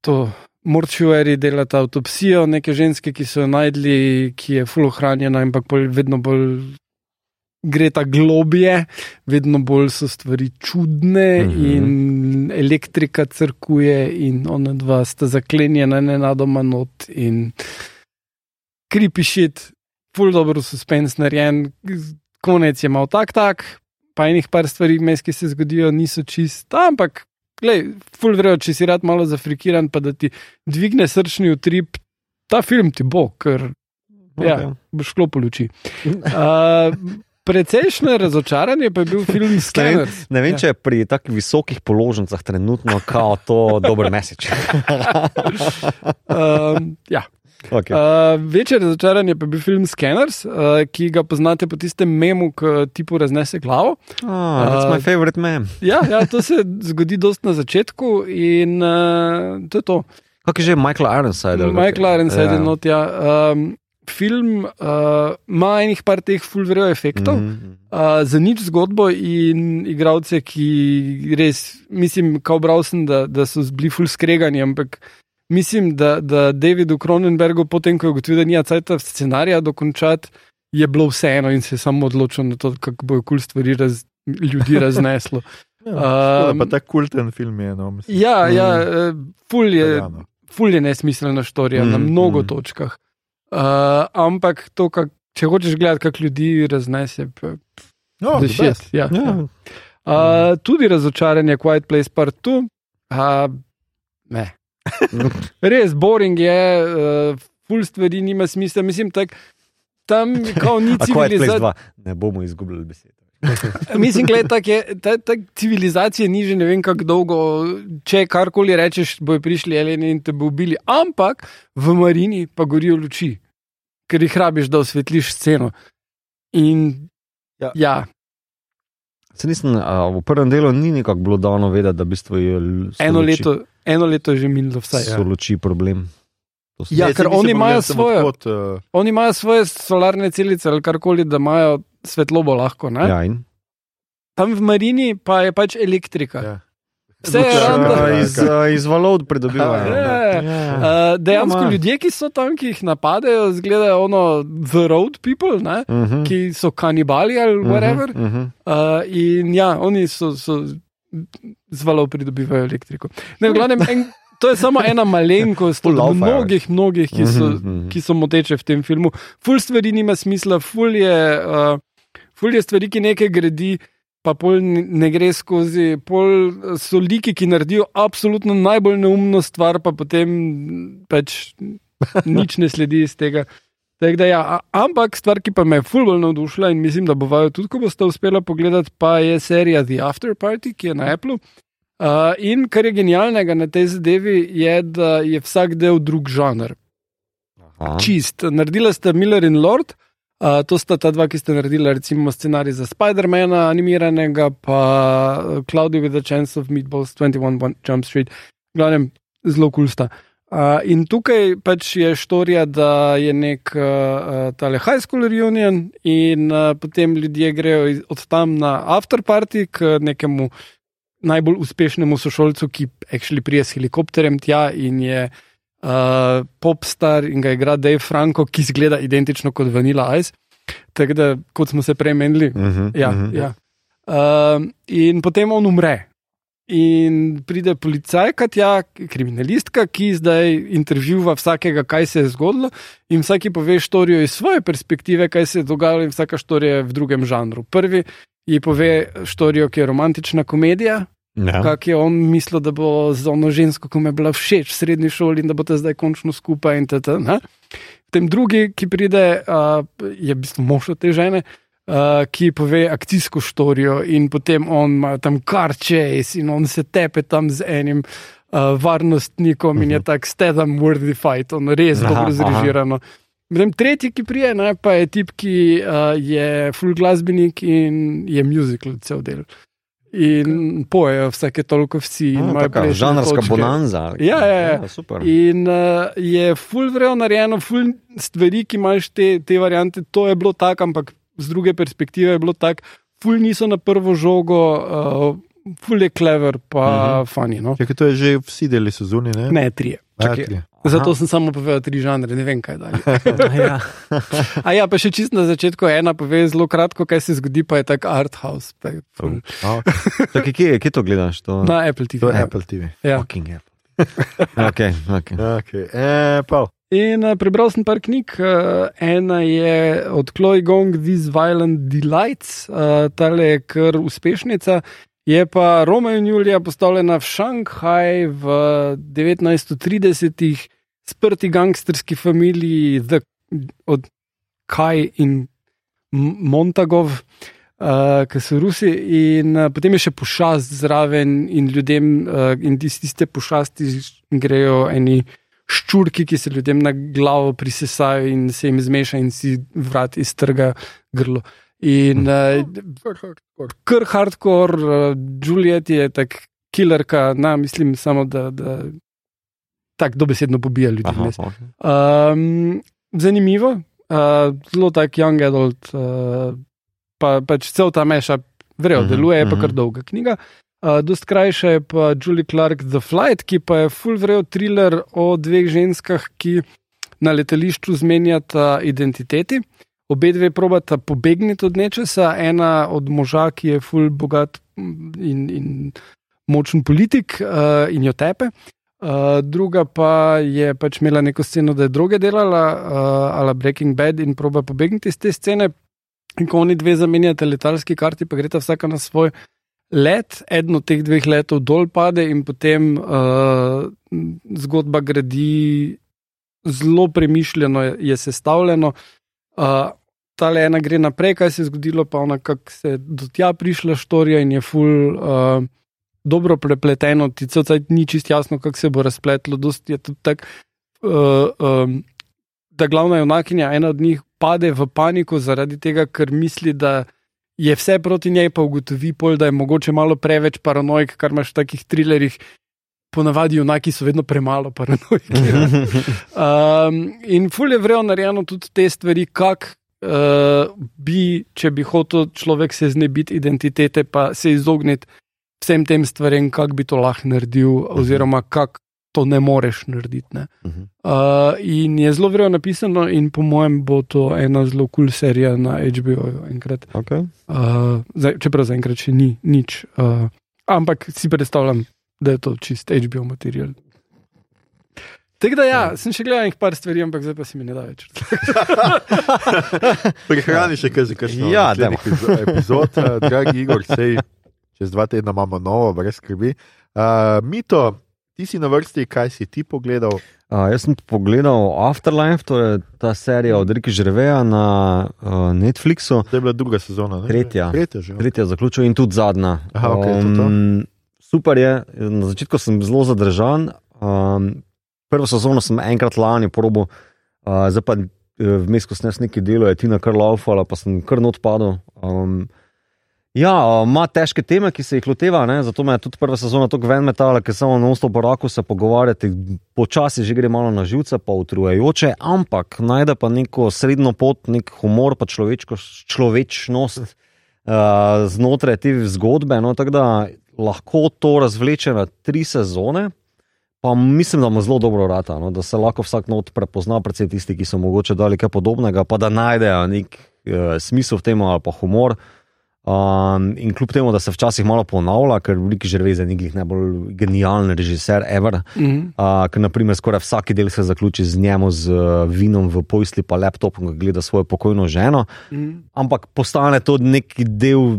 to mortuary, delata avtopsijo neke ženske, ki so jo najdli, ki je full ohranjena, ampak vedno bolj gre ta globje, vedno bolj so stvari čudne mm -hmm. in elektrika crkuje in ona dva sta zaklenjena nenadoma not in creepy shit ful dobro suspens narejen, konec je mal tak, tak, pa enih par stvari, mes, ki se zgodijo, niso čist, ampak, glej, ful vrejo, če si rad malo zafrikiran, pa da ti dvigne srčni utrip, ta film ti bo, ker ja, Ok. boš klopil luči. Uh, Precejšnje razočaranje pa je bil film Scanner. Ne vem, Ja. če je pri takih visokih položnicah trenutno kao to dober message. Um, ja. Okay. Uh, večje razočaranje pa je bil film Scanners, uh, ki ga poznate po tistem memu, ki ti raznese glavo. oh, that's my favorite meme. Ja, ja, to se zgodi dost na začetku in uh, to je to. Kako je že Michael Ironside? Michael Ironside je Ja. not, ja. Um, film uh, ima enih par teh fulverjev efektov. Mm Mhm. Uh, za nič zgodbo in igralce, ki res, mislim, kao bral sem, da, da so bili ful skregani, ampak mislim, da, da Davidu Cronenbergu, potem ko je ugotovil, da nija cajta scenarija dokončati, je bilo vseeno in se je samo odločil na to, kako bojo kul cool stvari raz, ljudi razneslo. Ja, Um, pa ta kulten film je. No, mislim. Ja, ja, Mm. eh, ful je, ful je nesmiselna štorija mm, na Mm, mnogo mm. točkah. Uh, ampak to, kak, če hočeš gledati, kako ljudi raznese, No, best. ja. Ja. Uh, tudi razočaranje, Quiet Place Part 2. Uh, ne. Res, boring je, uh, full stvari nima smisla. Mislim, tak, tam ni civilizacije. 2, ne bomo izgubljali besede. Mislim, da tak je ta, ta civilizacija ni že ne vem kako dolgo. Če karkoli rečeš, bojo prišli alieni in te bo ubili. Ampak v marini pa gorijo luči, ker jih rabiš, da osvetliš sceno. In Ja. ja, Se nisem, a, v prvem delu ni nekako bilo dano vedeti, da v bistvu je eno, luči- leto, eno leto je že minilo vsaj. so luči problem. Ja, ker oni imajo svojo- odkot, uh, Oni imajo svoje solarne celice ali karkoli, da imajo svetlobo lahko. Ne? ja, in? Tam v marini pa je pač elektrika. Ja. Vse je random. Ja, iz, a, iz valov pridobivajo. Ja. Uh, dejansko Ja, ma. ljudje, ki so tam, ki jih napadajo, zgledajo ono the road people, ne? Uh -huh. ki so kanibali ali whatever. Uh -huh. Uh, in ja, oni so, so z valov pridobivajo elektriko. Ne, v glavnem, en, to je samo ena malenkost Full od mnogih, mnogih, ki so, Mhm, mhm. ki so moteče v tem filmu. Ful stvari nima smisla, ful je, uh, ful je stvari, ki nekaj gradi. Pa pol ne gre skozi, pol so liki, ki naredijo absolutno najbolj neumno stvar, pa potem pač nič ne sledi iz tega. Tako da Ja, ampak stvar, ki pa me je fulbol navdušila in mislim, da bo vajo tudi, ko boste uspela pogledati, pa je serija The After Party, ki je na Apple. Uh, in kar je genialnega na tej zadevi, je, da je vsak del drug žanr. Aha. Čist. Naredila sta Miller in Lord, uh, to sta ta dva, ki sta naredila recimo scenarij za Spider-Mana, animiranega, pa uh, Cloudy with a Chance of Meatballs, 21 One Jump Street. Glavnem, zelo kul cool sta. Uh, in tukaj pač je štorija, da je nek uh, tale high school reunion, in uh, potem ljudje grejo iz- od tam na afterparty k nekemu najbolj uspešnemu sošolcu, ki actually prije s helikopterjem tja in je uh, popstar in ga igra Dave Franco, ki izgleda identično kot Vanilla Ice. Tako da, kot smo se prej menili. Uh -huh, Ja, uh -huh. ja. Uh, in potem on umre. In pride policajka, tja, kriminalistka, ki zdaj intervjuva vsakega, kaj se je zgodilo, in vsaki pove štorijo iz svoje perspektive, kaj se je dogajalo, in vsaka štorija je v drugem žanru. Prvi ji pove štorijo, ki je romantična komedija, Ja. kak je on mislil, da bo z ono žensko, ki mu je bila všeč v srednji šoli in da bo te zdaj končno skupaj. in tata, ne. Potem drugi, ki pride, uh, je v bistvu mož od te žene. Uh, ki pove akcijsko štorijo, in potem on ima tam kar čez, in on se tepe tam z enim uh, varnostnikom, in je tak stedam worthy fight, on res Aha, dobro aha. zrežirano. Potem tretji, ki prije, ne, pa je tip, ki uh, je full glasbenik in je musical cel del. In pojejo vsake toliko vsi. imajo taka plesne Žanrska točke. bonanza. Ja, ja, ja. super. In uh, je full vrejo narejeno, full stvari, ki imaš te, te variante. To je bilo tako, ampak z druge perspektive je bilo tako, full niso na prvo žogo, uh, full je clever, pa uh Mhm. -huh. funny. No? Čakaj, to je že vsi deli sezoni, ne? Ne, trije. A, čakaj. Zato sem samo povedal tri žanre, ne vem kaj dalje. ja. A ja, pa še čist na začetku ena pove zelo kratko, kaj se zgodi, pa je tak art house. Pa je ful. A, Čakaj, kje, kje to gledaš? To? Na Apple TV. To je Apple TV. Ja. Fucking Apple. okay, okay. Okay. E, pa, In uh, prebral sem par knjig. Uh, ena je od Chloe Gong, These Violent Delights, uh, ta je kar uspešnica. Je pa Roma in Julija postavljena v Šanghaj v 1930-ih, sprti gangsterski familiji The, od Kaj in Montagov, uh, ki so Rusi. In uh, potem je še pošast zraven, in ljudem, uh, in iz tiste pošasti grejo eni ščurki, ki se ljudem na glavo prisesajo in se jim zmeša in si vrat iztrga grlo. In uh, kar hardcore, uh, Juliet je tak killerka, na, mislim samo, da, da tako dobesedno pobija ljudi. Aha, okay. Um, zanimivo, uh, zelo tak young adult, uh, pa pač cel ta meša, vrejo, Mhm, deluje, je pa mhm. kar dolga knjiga. Uh, dost krajša je pa Julie Clark The Flight, ki pa je full vrejo thriller o dveh ženskah, ki na letališču zmenjata identiteti. Obe dve probata pobegniti od nečesa, ena od moža, ki je full bogat mm, in, in močen politik uh, in jo tepe. Uh, druga pa je pač imela neko sceno, da je droge delala, uh, ali Breaking Bad, in proba pobegniti iz te scene. In ko oni dve zamenjate letalski karti, pa greta vsaka na svoj let, eden od teh dveh letov dol pade, in potem uh, zgodba gradi zelo premišljeno, je, je sestavljeno. Uh, Ta le ena gre naprej, kaj se je zgodilo, pa ona, kako se je do tja prišla štorija in je full. Uh, dobro prepleteno, ti cel cajt ni čist jasno, kako se bo razpletlo. Dost je tudi tako, uh, um, da glavna junakinja, ena od njih, pade v paniko zaradi tega, ker misli, da je vse proti njej, pa ugotovi pol, da je mogoče malo preveč paranoik, kar imaš v takih trilerjih. Ponavadi junaki so vedno premalo paranoiki. Um, in ful je vrejo narejeno tudi te stvari, kak uh, bi, če bi hotel človek se znebiti identitete, pa se izogniti vsem tem stvarem, kako bi to lahko naredil, oziroma kako to ne moreš narediti. Ne. Mhm. Uh, in je zelo vrejo napisano, in po mojem bo to ena zelo kul cool serija na HBO. Enkrat. Okay. Uh, zdaj, čeprav zaenkrat še ni nič. Uh, ampak si predstavljam, da je to čist HBO material. Tako da, ja, sem še gledal nekaj stvari, ampak zdaj pa se mi ne da več. Prihrani še kaj za kakšno Ja, epizod, uh, dragi Igor, sej čez dva tedna imamo novo, brez skrbi. Uh, Mito, ti si na vrsti, kaj si ti pogledal? Uh, jaz sem pogledal Afterlife, to je ta serija od Riki Žreveja na uh, Netflixu. To je bila druga sezona. Ne? Tretja. Tretja že. Tretja zaključil in tudi zadnja. Aha, okej, to to. super je, na začetku sem zelo zadržan. Um, prvo sezono sem enkrat lani probo, uh, zdaj pa eh, vmes, ko sem jaz nekaj delal, je Tina kar laufala, pa sem kar not padel. Um, ja, ima težke teme, ki se jih loteva, ne? zato me je tudi prva sezona tako ven metala, ker samo na usto boraku se pogovarjati, počasi že gre malo na živce, pa utrujajoče, ampak najde pa neko srednjo pot, nek humor, pa človečko, človečnost uh, znotraj te zgodbe. No, tako da lahko to razvleče na tri sezone. pa mislim, da mu zelo dobro rata, no, da se lahko vsak not prepozna, predvsem tisti, ki so mogoče dali kaj podobnega, pa da najdejo nek uh, smisel v tem ali pa humor. Um, in kljub temu, da se včasih malo ponavlja, ker veliki žrveze je njih najbolj genijalen režiser ever. Mm -hmm. Uh, ker, naprimer, skoraj vsak del se zaključi z njemu, z uh, vinom v pojsli, pa laptopom, ki gleda svojo pokojno ženo. Mm -hmm. Ampak postane to neki del,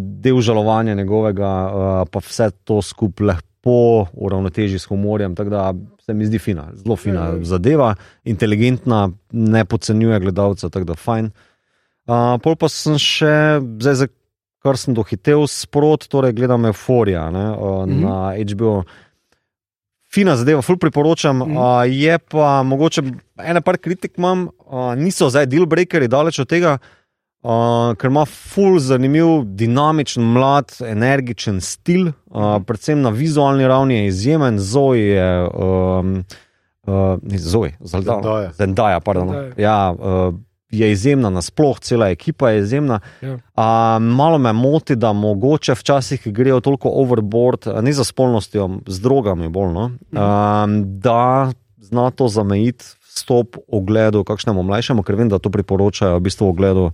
del žalovanja njegovega, uh, pa vse to skupaj lepo uravnoteži s humorjem. Tako da se mi zdi fina, zelo fina Ja, ja. zadeva, inteligentna, ne podcenjuje gledalca, tako da fajn. Uh, pol pa sem še, zdaj, za kar sem dohitel sprot, torej gledam Euphorija ne, uh, Mhm. na HBO. Fina zadeva, ful priporočam. Mhm. Uh, je pa mogoče ena par kritik imam, uh, niso zdaj deal breakeri, daleč od tega, uh, ker ima ful zanimiv, dinamičen, mlad, energičen stil, uh, predvsem na vizualni ravni je izjemen, Zoe je. Um, Uh, ne, Zoe, Zendaya. Zendaya, Zendaya, pardon. Zendaya. Ja, uh, je izjemna, nasploh cela ekipa je izjemna. Ja. Uh, malo me moti, da mogoče včasih grejo toliko overboard, ne za spolnostjo, z drogami bolj, no? um, da zna to zamejiti stop ogledu kakšnemu mlajšemu, ker vem, da to priporočajo v bistvu ogledu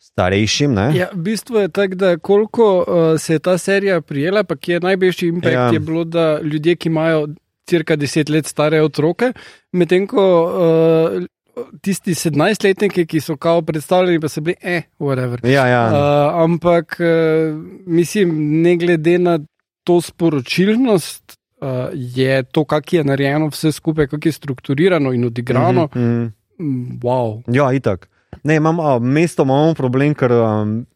starejšim. Ne? Ja, v bistvu je tako, da koliko uh, se je ta serija prijela, pa ki je največji impact, Ja. ja. je bilo, da ljudje, ki imajo cirka 10 let stare otroke, medtem ko uh, tisti 17-letniki, ki so kao predstavljeni, pa so bili, eh, whatever. Ja, ja. Uh, ampak uh, mislim, ne glede na to sporočilnost, uh, je to, kako je narejeno vse skupaj, kako je strukturirano in odigrano. Mhm, mhm. Mm, wow. Ja, itak. Ne, imam, a, mesto imamo problem, ker um,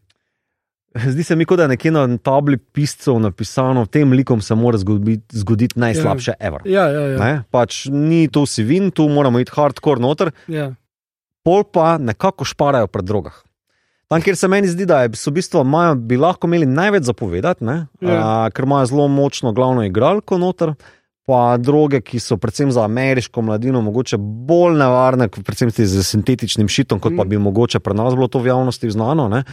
zdi se mi, kot da je nekje na tabli piscev napisano, tem likom se mora zgoditi, zgoditi najslabše, ja. ever. Ja, ja, ja. Ne? Pač ni to si vin, tu moramo iti hardcore noter, ja. pol pa nekako šparajo pred drogah. Tam, kjer se meni zdi, da je, so v bistvu, imajo, bi lahko imeli največ zapovedati, ne? Ja. a, ker imajo zelo močno glavno igralko noter. Pa droge, ki so predvsem za ameriško mladino mogoče bolj nevarne, predvsem z sintetičnim šitom, kot pa Mm. bi mogoče pri nas bilo to v javnosti znano. Ne?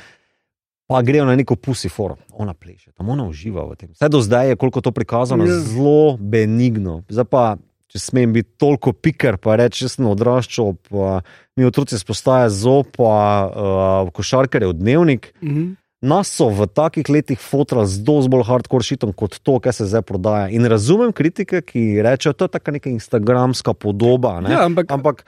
Pa grejo na neko pusi forum, ona pleše, tam ona uživa v tem. Vse do zdaj je, koliko to prikazano, Ja. zelo benigno. Zdaj pa, če smem biti toliko piker, pa reči, jaz sem odraščal, pa mi otroci spostaje zopa, uh, košarkar je v dnevnik. Mhm. Nas so v takih letih fotrali z dosti bolj hardcore šitom kot to, kar se zdaj prodaja. In razumem kritike, ki rečejo, da je to neka instagramska podoba. Ne? Ja, ampak, Ampak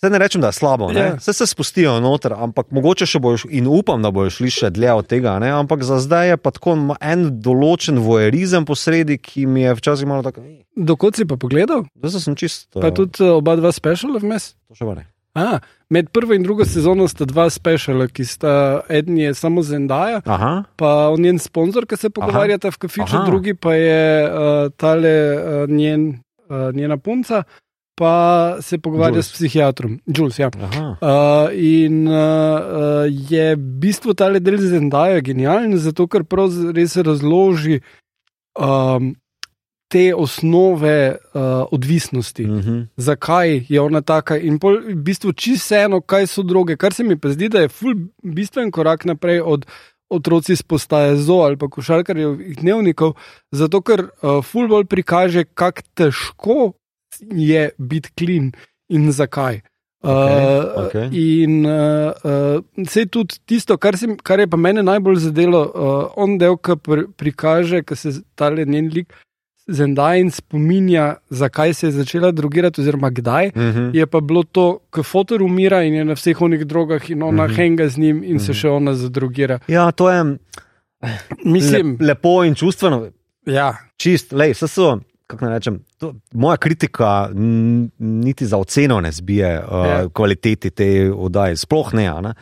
se ne rečem, da je slabo, Ja. yeah. se, se spustijo noter, ampak mogoče še bojo, in upam, da bojo šli še dlje od tega. Ne? Ampak za zdaj je pa tako en določen vojerizem posredi, ki mi je včasih malo tako. "Ej, dokot si pa pogledal? Zdaj sem čist. Pa eh, tudi uh, oba dva speciala vmes? To še ne. A, med prvo in drugo sezono sta dva speciala, ki sta eden je samo Zendaya, Aha, pa on njen sponzor, ki se pogovarjata v kafiču, Aha. drugi pa je uh, tale uh, njen, uh, njena punca, pa se pogovarja Jules. s psihiatrom, Jules. Ja. aha. Uh, in uh, uh, je bistvo tale del Zendaya genijalen, zato ker res razloži um, te osnove uh, odvisnosti Mhm. zakaj je ona taka. In pol, v bistvu čisto vseeno, kaj so droge. Kar se mi pa zdi, da je ful bistven korak naprej od otroci spostaje zo ali pa košarkarjev dnevnikov, zato ker uh, ful bolj prikaže, kako težko je biti klin in zakaj. Okej, Uh, okej. In uh, uh, vse tudi tisto, kar, se, kar je pa mene najbolj zadelo, uh, on del, ki pr, prikaže, ki se ta njen lik Zendajn spominja, zakaj se je začela drogirati, oziroma kdaj. Mhm. Je pa bilo to, ko fotor umira in je na vseh onih drogah in ona Mhm. mm -hmm. henga z njim in mm -hmm. se Mhm. še ona zadrogira. Ja, to je Mislim, le, lepo in čustveno. ja, čist, lej, vse so, kako rečem, to, moja kritika niti za oceno ne zbije uh, Ja. kvaliteti te oddaje, sploh ne. a ne.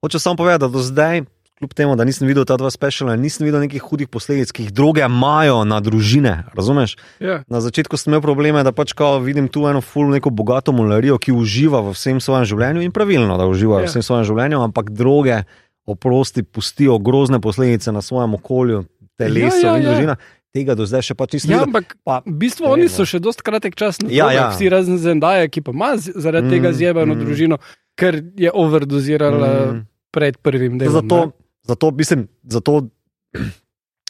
Hoče samo povedati, da do zdaj, kljub temu, da nisem videl ta dva speciala, nisem videl nekih hudih posledic, ki jih droge imajo na družine. Razumeš? ja. Na začetku sem imel probleme, da pač vidim tu eno ful, neko bogato molarijo, ki uživa v vsem svojem življenju in pravilno, da uživa Ja. v vsem svojem življenju, ampak droge, oprosti, pustijo grozne posledice na svojem okolju, telesu Ja, ja, in ja. Tega do zdaj še pač nisem ja videl. ampak Pa, v bistvu ne oni so no. še dost kratek čas na Ja, ja. vsi razen Zendaja, ki pa ima zaradi mm, tega zjebano mm. družino, ker je overdozirala mm. Pred prvim delom. Zato, ne. zato, mislim, zato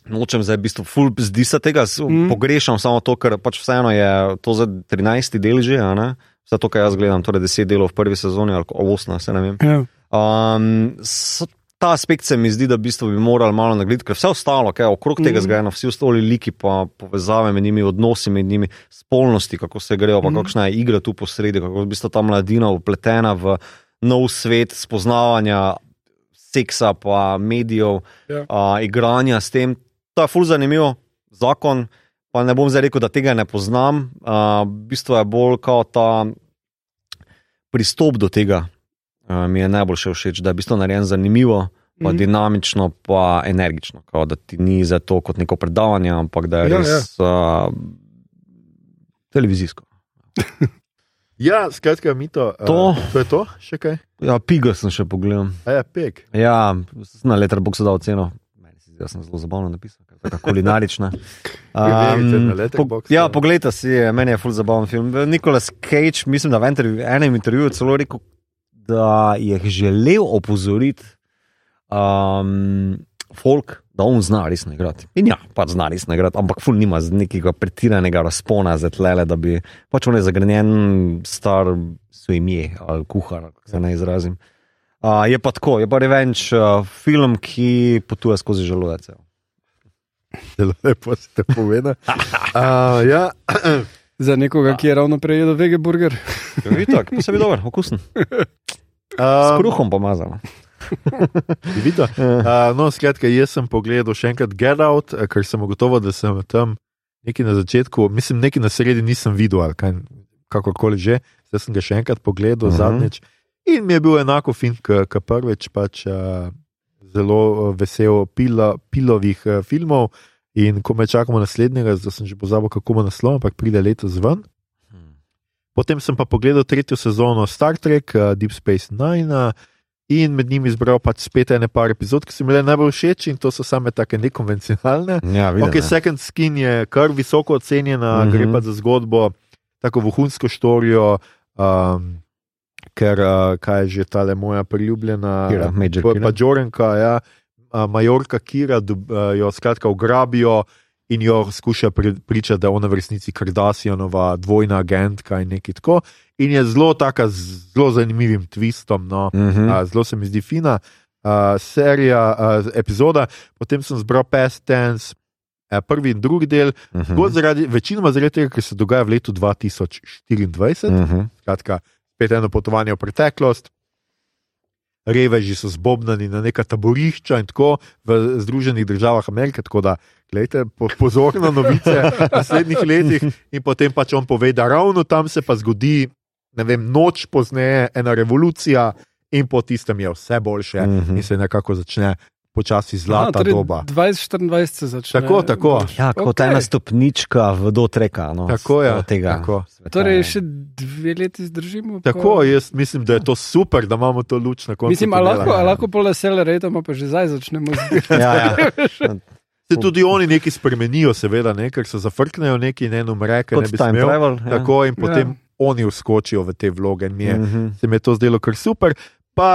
Nočem zdaj, v bistvu, ful, zdi se tega, Mm. pogrešam samo to, ker pač vseeno je to za 13. del že? Vse to, kar jaz gledam, torej 10 delov v prvi sezoni ali 8, se ne vem. Ja. Um, s- ta aspekt se mi zdi, da v bistvu bi morali malo nagraditi, ker vse ostalo, kaj je okrog tega Mhm. zgrajeno, vsi ostali liki, pa povezave med njimi, odnosi med njimi, spolnosti, kako se grejo, pa Mhm. kakšna je igra tu posredi, kako je v bistvu ta mladina upletena v nov svet spoznavanja seksa, pa medijev, Ja. uh, igranja s tem. To je ful zanimivo, zakon. Pa ne bom zdaj rekel, da tega ne poznam. Uh, v bistvu je bolj kot ta pristop do tega, mi je najbolj še všeč, da je v bistvu narejen zanimivo, pa mm. dinamično, pa energično. Kao, da ti ni za to kot neko predavanje, ampak da je Ja, res uh, televizijsko. Ja, skratka, mi to. To. Uh, to je to, še kaj? Ja, piga sem še pogledal. A ja, pek. Ja, na Letterboxdu dal ceno. Da sem zelo zabavno napisal, tako kulinarična. Preverite na Letterboxdu. ja, poglejte si, meni je ful zabaven film. Nicolas Cage, mislim, da v intervju, enem intervjuju celo rekel, da je želel opozoriti um, folk, da on zna resno igrati. In ja, pač zna resno igrati, ampak ful nima z nekega pretiranega razpona za tlele, da bi pač on je zagrenjen star svojimje ali kuhar, kako se naj izrazim. Uh, je pa tako, je pa revenge uh, film, ki potuje skozi želodec. Zelo lepo si te povedal. Uh, ja, Za nekoga, ki je ravno prejedel vegeburger. Ja, Itak, posebej dober, okusen. S um, kruhom pomazano. Vidite? Uh, no, skratka, jaz sem pogledal še enkrat Get Out, eh, ker sem ugotovil, da sem tam nekaj na začetku, mislim, nekaj na sredi nisem videl, ali kaj, kakorkoli že. Zdaj sem ga še enkrat pogledal, uh Mhm. -huh. zadnjič. In mi je bil enako fin, kot prvič, pač uh, zelo uh, vesel pila, pilovih uh, filmov. In ko me čakamo naslednjega, zdaj sem že pozabil, kako bo naslov, ampak pride letos ven. Potem sem pa pogledal tretjo sezono Star Trek, uh, Deep Space Nine. Uh, In med njimi izbral pač spet ene par epizod, ki so mi bile najbolj všeč, in to so same tako nekonvencionalne. Ja, vidim. Ok, Second Skin je kar visoko ocenjena, mm. -hmm. gre pa za zgodbo, tako vohunsko štorijo, um, ker uh, kaj je že tale moja priljubljena, Kira, Major pa, Kira. pa Jorenka, ja, uh, Majorka Kira, dob, uh, jo skratka ugrabijo in jo skuša pri, pričati, da je ona v resnici Kardashianova dvojna agentka in nekaj tako. In je zelo taka, z zelo zanimivim twistom. No. Mhm. Uh, zelo se mi zdi fina uh, serija, uh, epizoda. Potem sem zbral Past Tense, uh, prvi in drugi del, Mhm. bolj zaradi, večinoma zaradi tega, ker se dogaja v letu 2024, mm. Mhm. skratka, spet eno potovanje v preteklost. Reveži so zbobnani na neka taborišča in tako v Združenih državah Amerike. Tako da, gledajte, po, pozorno novice v naslednjih letih, in potem pač on pove, da ravno tam se pa zgodi, ne vem, noč pozneje, ena revolucija, in po tistem je vse boljše, Mhm. in se nekako začne počasi zlata torej doba. 2024 se začne. Tako, tako. Ja, kot Okej. ena stopnička v do treka. No, Tako je, z tega tako. sveta, Torej, ja. še dve leti zdržimo. pa- Tako, jaz mislim, da je to super, da imamo to luč na koncu. Mislim, a tunela. lahko, a lahko pole sele rejtamo, pa že zdaj začnemo zbirati. Ja, ja. Se tudi oni nekaj spremenijo, seveda, ne, ker se zafrknejo neki in en umre, ker Kot ne bi smel. travel. ja. Tako in potem Ja. oni vskočijo v te vloge. In mi je, Mhm. se mi je to zdelo kar super. Pa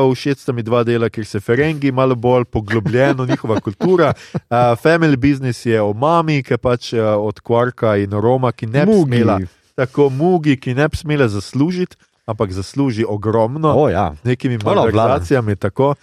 uh, všeč sta mi dva dela, ker se Ferengi malo bolj poglobljeno, njihova kultura. Uh, family business je o mami, ki pač uh, od Kvarka in Roma, ki ne bi Mugi. smela, tako mugi, ki ne bi smela zaslužiti, ampak zasluži ogromno O, ja. z nekimi malverzacijami. tako.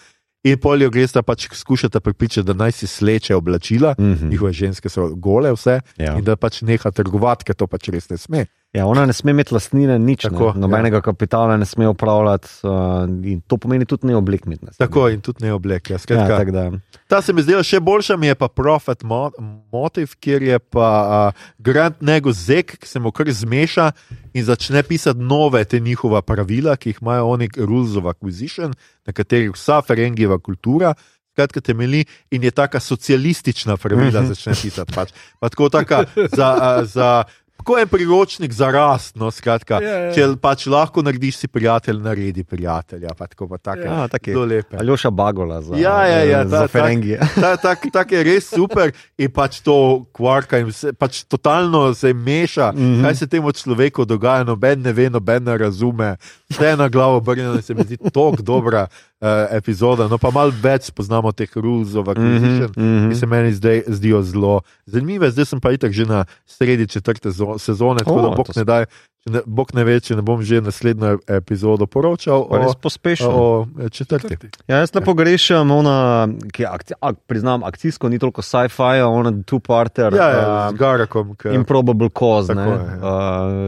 In polijo gresta pač skušata pripričati, da naj si sleče oblačila, Mhm. njihove ženske so gole, vse, Ja. in da pač neha trgovati, ker to pač res ne sme. Ja, ona ne sme imeti lastnine, nič. Tako, ne. Nobenega ja. kapitala ne sme upravljati, uh, in to pomeni tudi ne oblek. Tako in tudi ne obleke. Ja, Ja, skratka, tako da. Ta se mi zdela še boljša, mi je pa Profit mo Motive, kjer je pa uh, Grant Negozek, ki se mu kar zmeša in začne pisati nove te njihova pravila, ki jih imajo oni, Rules of Acquisition, na katerih vsa Ferengijeva kultura. Skratka, temelji in je taka socialistična pravila, Mhm. začne pisati. Pač. Pa tako taka za, a, za, tako en priročnik za rast. No, skratka, Ja, ja. če pač lahko narediš si prijatelj, naredi prijatelja. Pa tako pa take, Ja, taki. zelo lepe. Aljoša Bagola za, Ja, ja, ja, za ta- Ferengije. Ta, tak, tak je res super in pač to kvarka in vse, pač totalno se meša, mm. -hmm. kaj se temu človeku dogaja, noben ne ve, noben ne razume, vse je na glavo obrnjeno in se mi zdi tako dobra uh, epizoda, no pa malo več spoznamo teh rules of acquisition, mm -hmm, ki se meni zdaj zdijo zelo zanimive. Zdaj sem pa itak že na sredi četrte zo- sezone, tako O, da bog ne, daj, ne, bog ne ve, če ne bom že naslednjo epizodo poročal o, Res pospešeno. o četrti. Četrti. Ja, jaz ne pogrešam, ona, ki akci, ak, priznam, akcijsko ni toliko sci-fi, ona two-parter. Ja, ja, um, z Garakom. K, Improbable cause, Tako ne, ja.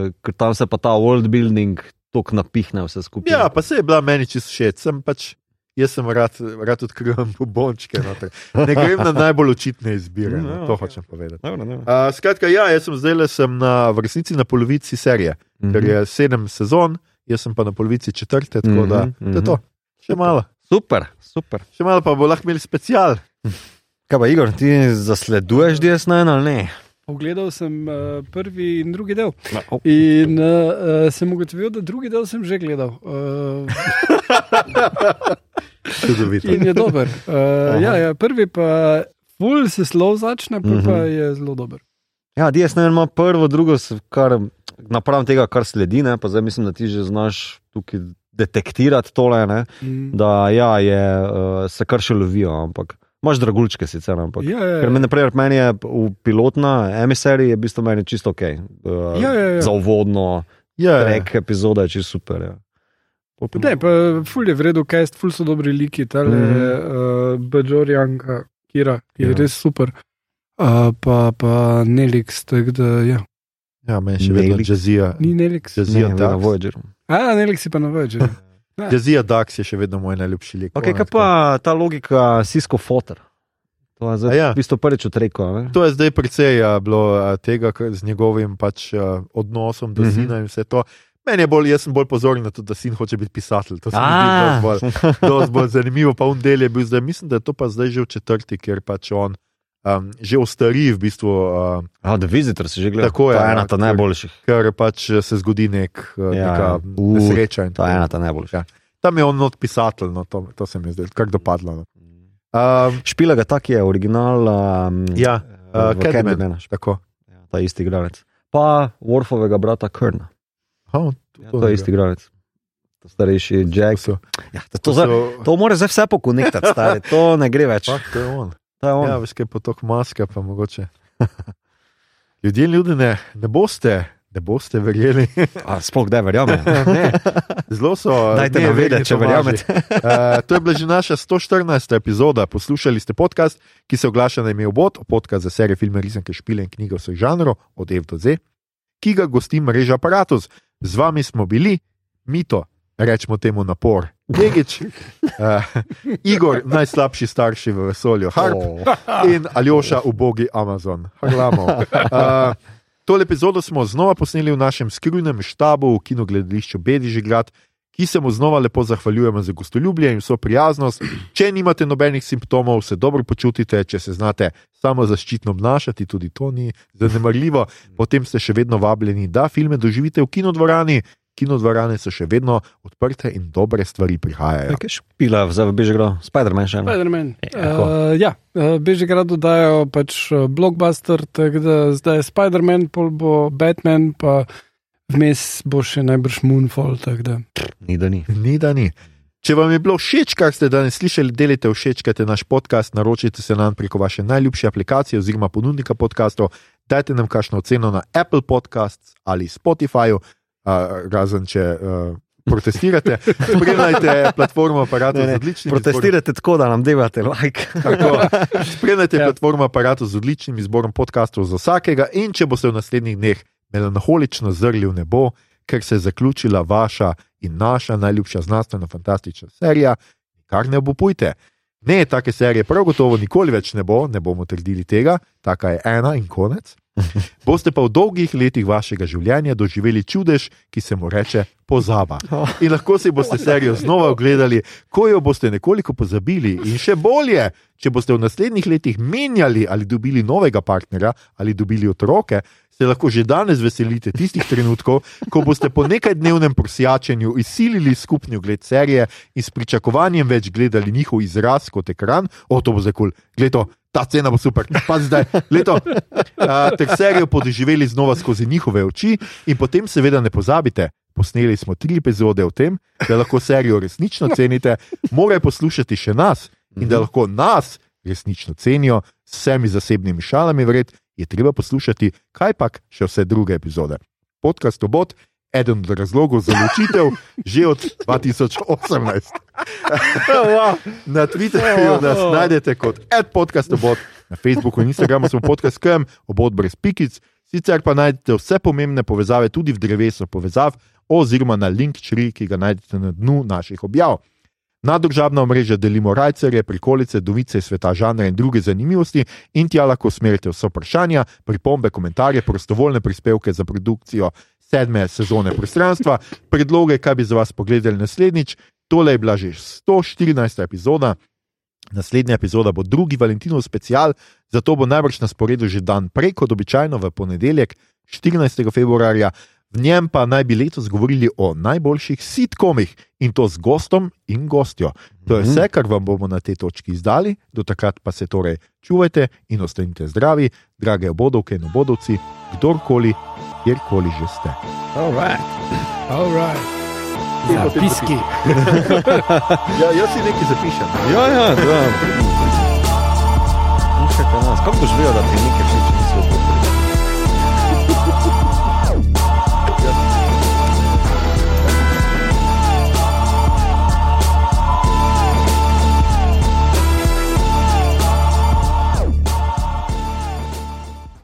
uh, ker tam se pa ta world building tok napihne vse skupaj. ja, pa se je bila meni čisto všeč. Sem pač, jaz sem rad, rad odkrivam bombončke. noter. Ne grem na najbolj očitne izbire, Mm, no, to ok. hočem povedati. Dobro, dobro. Uh, skratka, ja, jaz sem zdaj le sem na v resnici na polovici serije, Mhm. ker je sedem sezon, jaz sem pa na polovici četrte, tako da Mhm, to je to. Še malo, Super, super. še malo pa bo lahko imeli special. Kaj pa, Igor, ti zasleduješ DS9 ali ne? Pogledal sem uh, prvi in drugi del. No, oh. In uh, uh, sem ugotovil, da drugi del sem že gledal. Uh, in je dober. Uh, ja, ja, prvi pa ful se slov začne, pa, pa Mhm. je zelo dober. Ja, DS9 ima prvo, drugo, kar napram tega, kar sledi, ne? pa zdaj mislim, da ti že znaš tukaj detektirati tole, ne? Mm. da ja, je, uh, se kar še lovijo, ampak imaš dragulčke sicer, ampak. Ja, ja, Ker ja. meni, naprimer, meni je v pilotna emisarija, je v bistvu meni čisto ok. Uh, Ja, ja, ja. Za uvodno, Ja, trek epizoda je čisto super. Ja. Ne, pa ful je v redu, kaj ful so dobri liki, tale mm -hmm. uh, Bajorjanka, Kira, je Ja. ja. res super. Uh, pa pa Nelix, tako da ja. ja meni še vedno Nelix. jazzija. Ni Nelix. Jazzija Ne, na Dax. Voyageru. A, Nelix je pa na Voyagerju. Jazzija Dax je še vedno moj najljubši lik. Okay, kaj pa ta logika Cisco Fotter? To je zdaj ja. v bistvu prvič odrekel. To je zdaj precej ja, bilo a, tega z njegovim pač, a, odnosom do Mhm. sina in vse to. Meni je bolj, jaz sem bolj pozoren na to, da sin hoče biti pisatelj. To se mi zdi Ah. dosti bolj, dosti bolj zanimivo. Pa un del je bil zdaj, mislim, da je to pa zdaj že v četrti, ker pač on um, že ostari v bistvu, um, A, The Visitor si že gledal. Tako je, To je ja, ena ker- najboljših. ker pač se zgodi nek, uh, Ja, neka ja. Uh, nesreča. To je ena ta najboljših. Ja. Tam je on not pisatelj, no, to, to se mi je zdelo kar dopadlo. No. Um, Špila ga tak je, original. Um, Ja, uh, Candyman. Candymana, tako. ja, ta isti igralec. Pa Warfovega brata Krna. Oh, Ja, to je isti igralec. To starejši Jack. So, Ja, to, to, to, to mora zdaj vse pokonektati, stari. To ne gre več. Fak, to je on. Ja, veš, kaj potok maske, pa mogoče. Ljudje, ljudi ne, ne boste, ne boste verjeli. A, sploh kdaj verjamem. ne, zelo so. Dajte nam neverni vedeti, če verjamete. Uh, to je bila že naša 114. epizoda. Poslušali ste podcast, ki se oglaša na ime Obod, podcast za serije filme, risanke, špile in knjige vseh žanrov, od Ev do Z, ki ga gosti mreža Apparatus. Z vami smo bili, Mito, rečemo temu napor, Degič, uh, Igor, najslabši starši v vesolju, Harp Oh. in Aljoša, ubogi Amazon. Harlamov. Uh, tole epizodo smo znova posneli v našem skrivnem štabu v kinogledališču Bedižigrad, ki se mu znova lepo zahvaljujemo za gostoljubje in vso prijaznost. Če nimate nobenih simptomov, se dobro počutite, če se znate samo zaščitno obnašati, tudi to ni zanemarljivo, potem ste še vedno vabljeni, da filme doživite v kinodvorani. Kinodvorane so še vedno odprte in dobre stvari prihajajo. Kaj špila, zdaj bi že igral Spider-Man še. Spider-Man. Eho. Uh, ja, uh, Bežigrad dodajo pač uh, blockbuster, tako da zdaj je Spider-Man, pol bo Batman, pa vmes bo še najbrž Moonfall. da. Ni da ni. Ni da ni. Če vam je bilo všeč, kar ste danes slišali, delite všečkajte naš podcast, naročite se nam preko vaše najljubše aplikacije oziroma ponudnika podcastov, dajte nam kakšno oceno na Apple Podcasts ali Spotifyju, uh, razen če uh, protestirate. Spremljajte platformo aparata Ne, z ne, odličnim Protestirate tako, da nam devate like. Tako, spremljajte Ja. ja. platformo aparata z odličnim izborom podkastov za vsakega, in če boste v naslednjih dneh melanholično zrli v nebo, ker se je zaključila vaša in naša najljubša znanstveno-fantastična serija, kar ne obupujte. Ne, take serije prav gotovo nikoli več ne bo, ne bomo trdili tega, taka je ena in konec. Boste pa v dolgih letih vašega življenja doživeli čudež, ki se mu reče pozaba. In lahko si boste serijo znova ogledali, ko jo boste nekoliko pozabili. In še bolje, če boste v naslednjih letih menjali ali dobili novega partnerja ali dobili otroke, se lahko že danes veselite tistih trenutkov, ko boste po nekaj-dnevnem prosjačenju izsilili skupni ogled serije in s pričakovanjem več gledali njihov izraz kot ekran. O, to bo zdaj kul, cool. gledo. Ta cena bo super, pa zdaj, leto. Uh, ter serijo podoživeli znova skozi njihove oči, in potem, seveda, ne pozabite, posneli smo tri epizode o tem, da lahko serijo resnično cenite, morajo poslušati še nas in da lahko nas resnično cenijo s vsemi zasebnimi šalami, vred, je treba poslušati, kaj pa še vse druge epizode. Podcast Obot, eden od razlogov za ločitev, že od 2018. Na Twitterju nas najdete kot podcast Obot, na Facebooku in Instagramu smo podcast KM, obot brez pikic. Sicer pa najdete vse pomembne povezave tudi v drevesu povezav, oziroma na link čri, ki ga najdete na dnu naših objav. Na družabna omrežja delimo rajcere, prikolice, dovice sveta, žanre in druge zanimivosti, in tja lahko usmerite vse vprašanja, pripombe, komentarje, prostovoljne prispevke za produkcijo sedme sezone prostranstva, predloge, kaj bi za vas pogledali naslednjič. Tole je bila že 114. epizoda. Naslednja epizoda bo drugi Valentinov special, zato bo najbrž na sporedu že dan prej kot običajno v ponedeljek, 14. februarja. V njem pa naj bi letos govorili o najboljših sitkomih in to z gostom in gostjo. To je vse, kar vam bomo na tej točki izdali, do takrat pa se torej čuvajte in ostanite zdravi, drage obodovke in obodovci, kdorkoli, kjerkoli že ste. Alright. Alright. Zapiski. Ja, jaz si nekaj zapišem. Ja, ja, da. Nas, kako boš vedel, da ti nekaj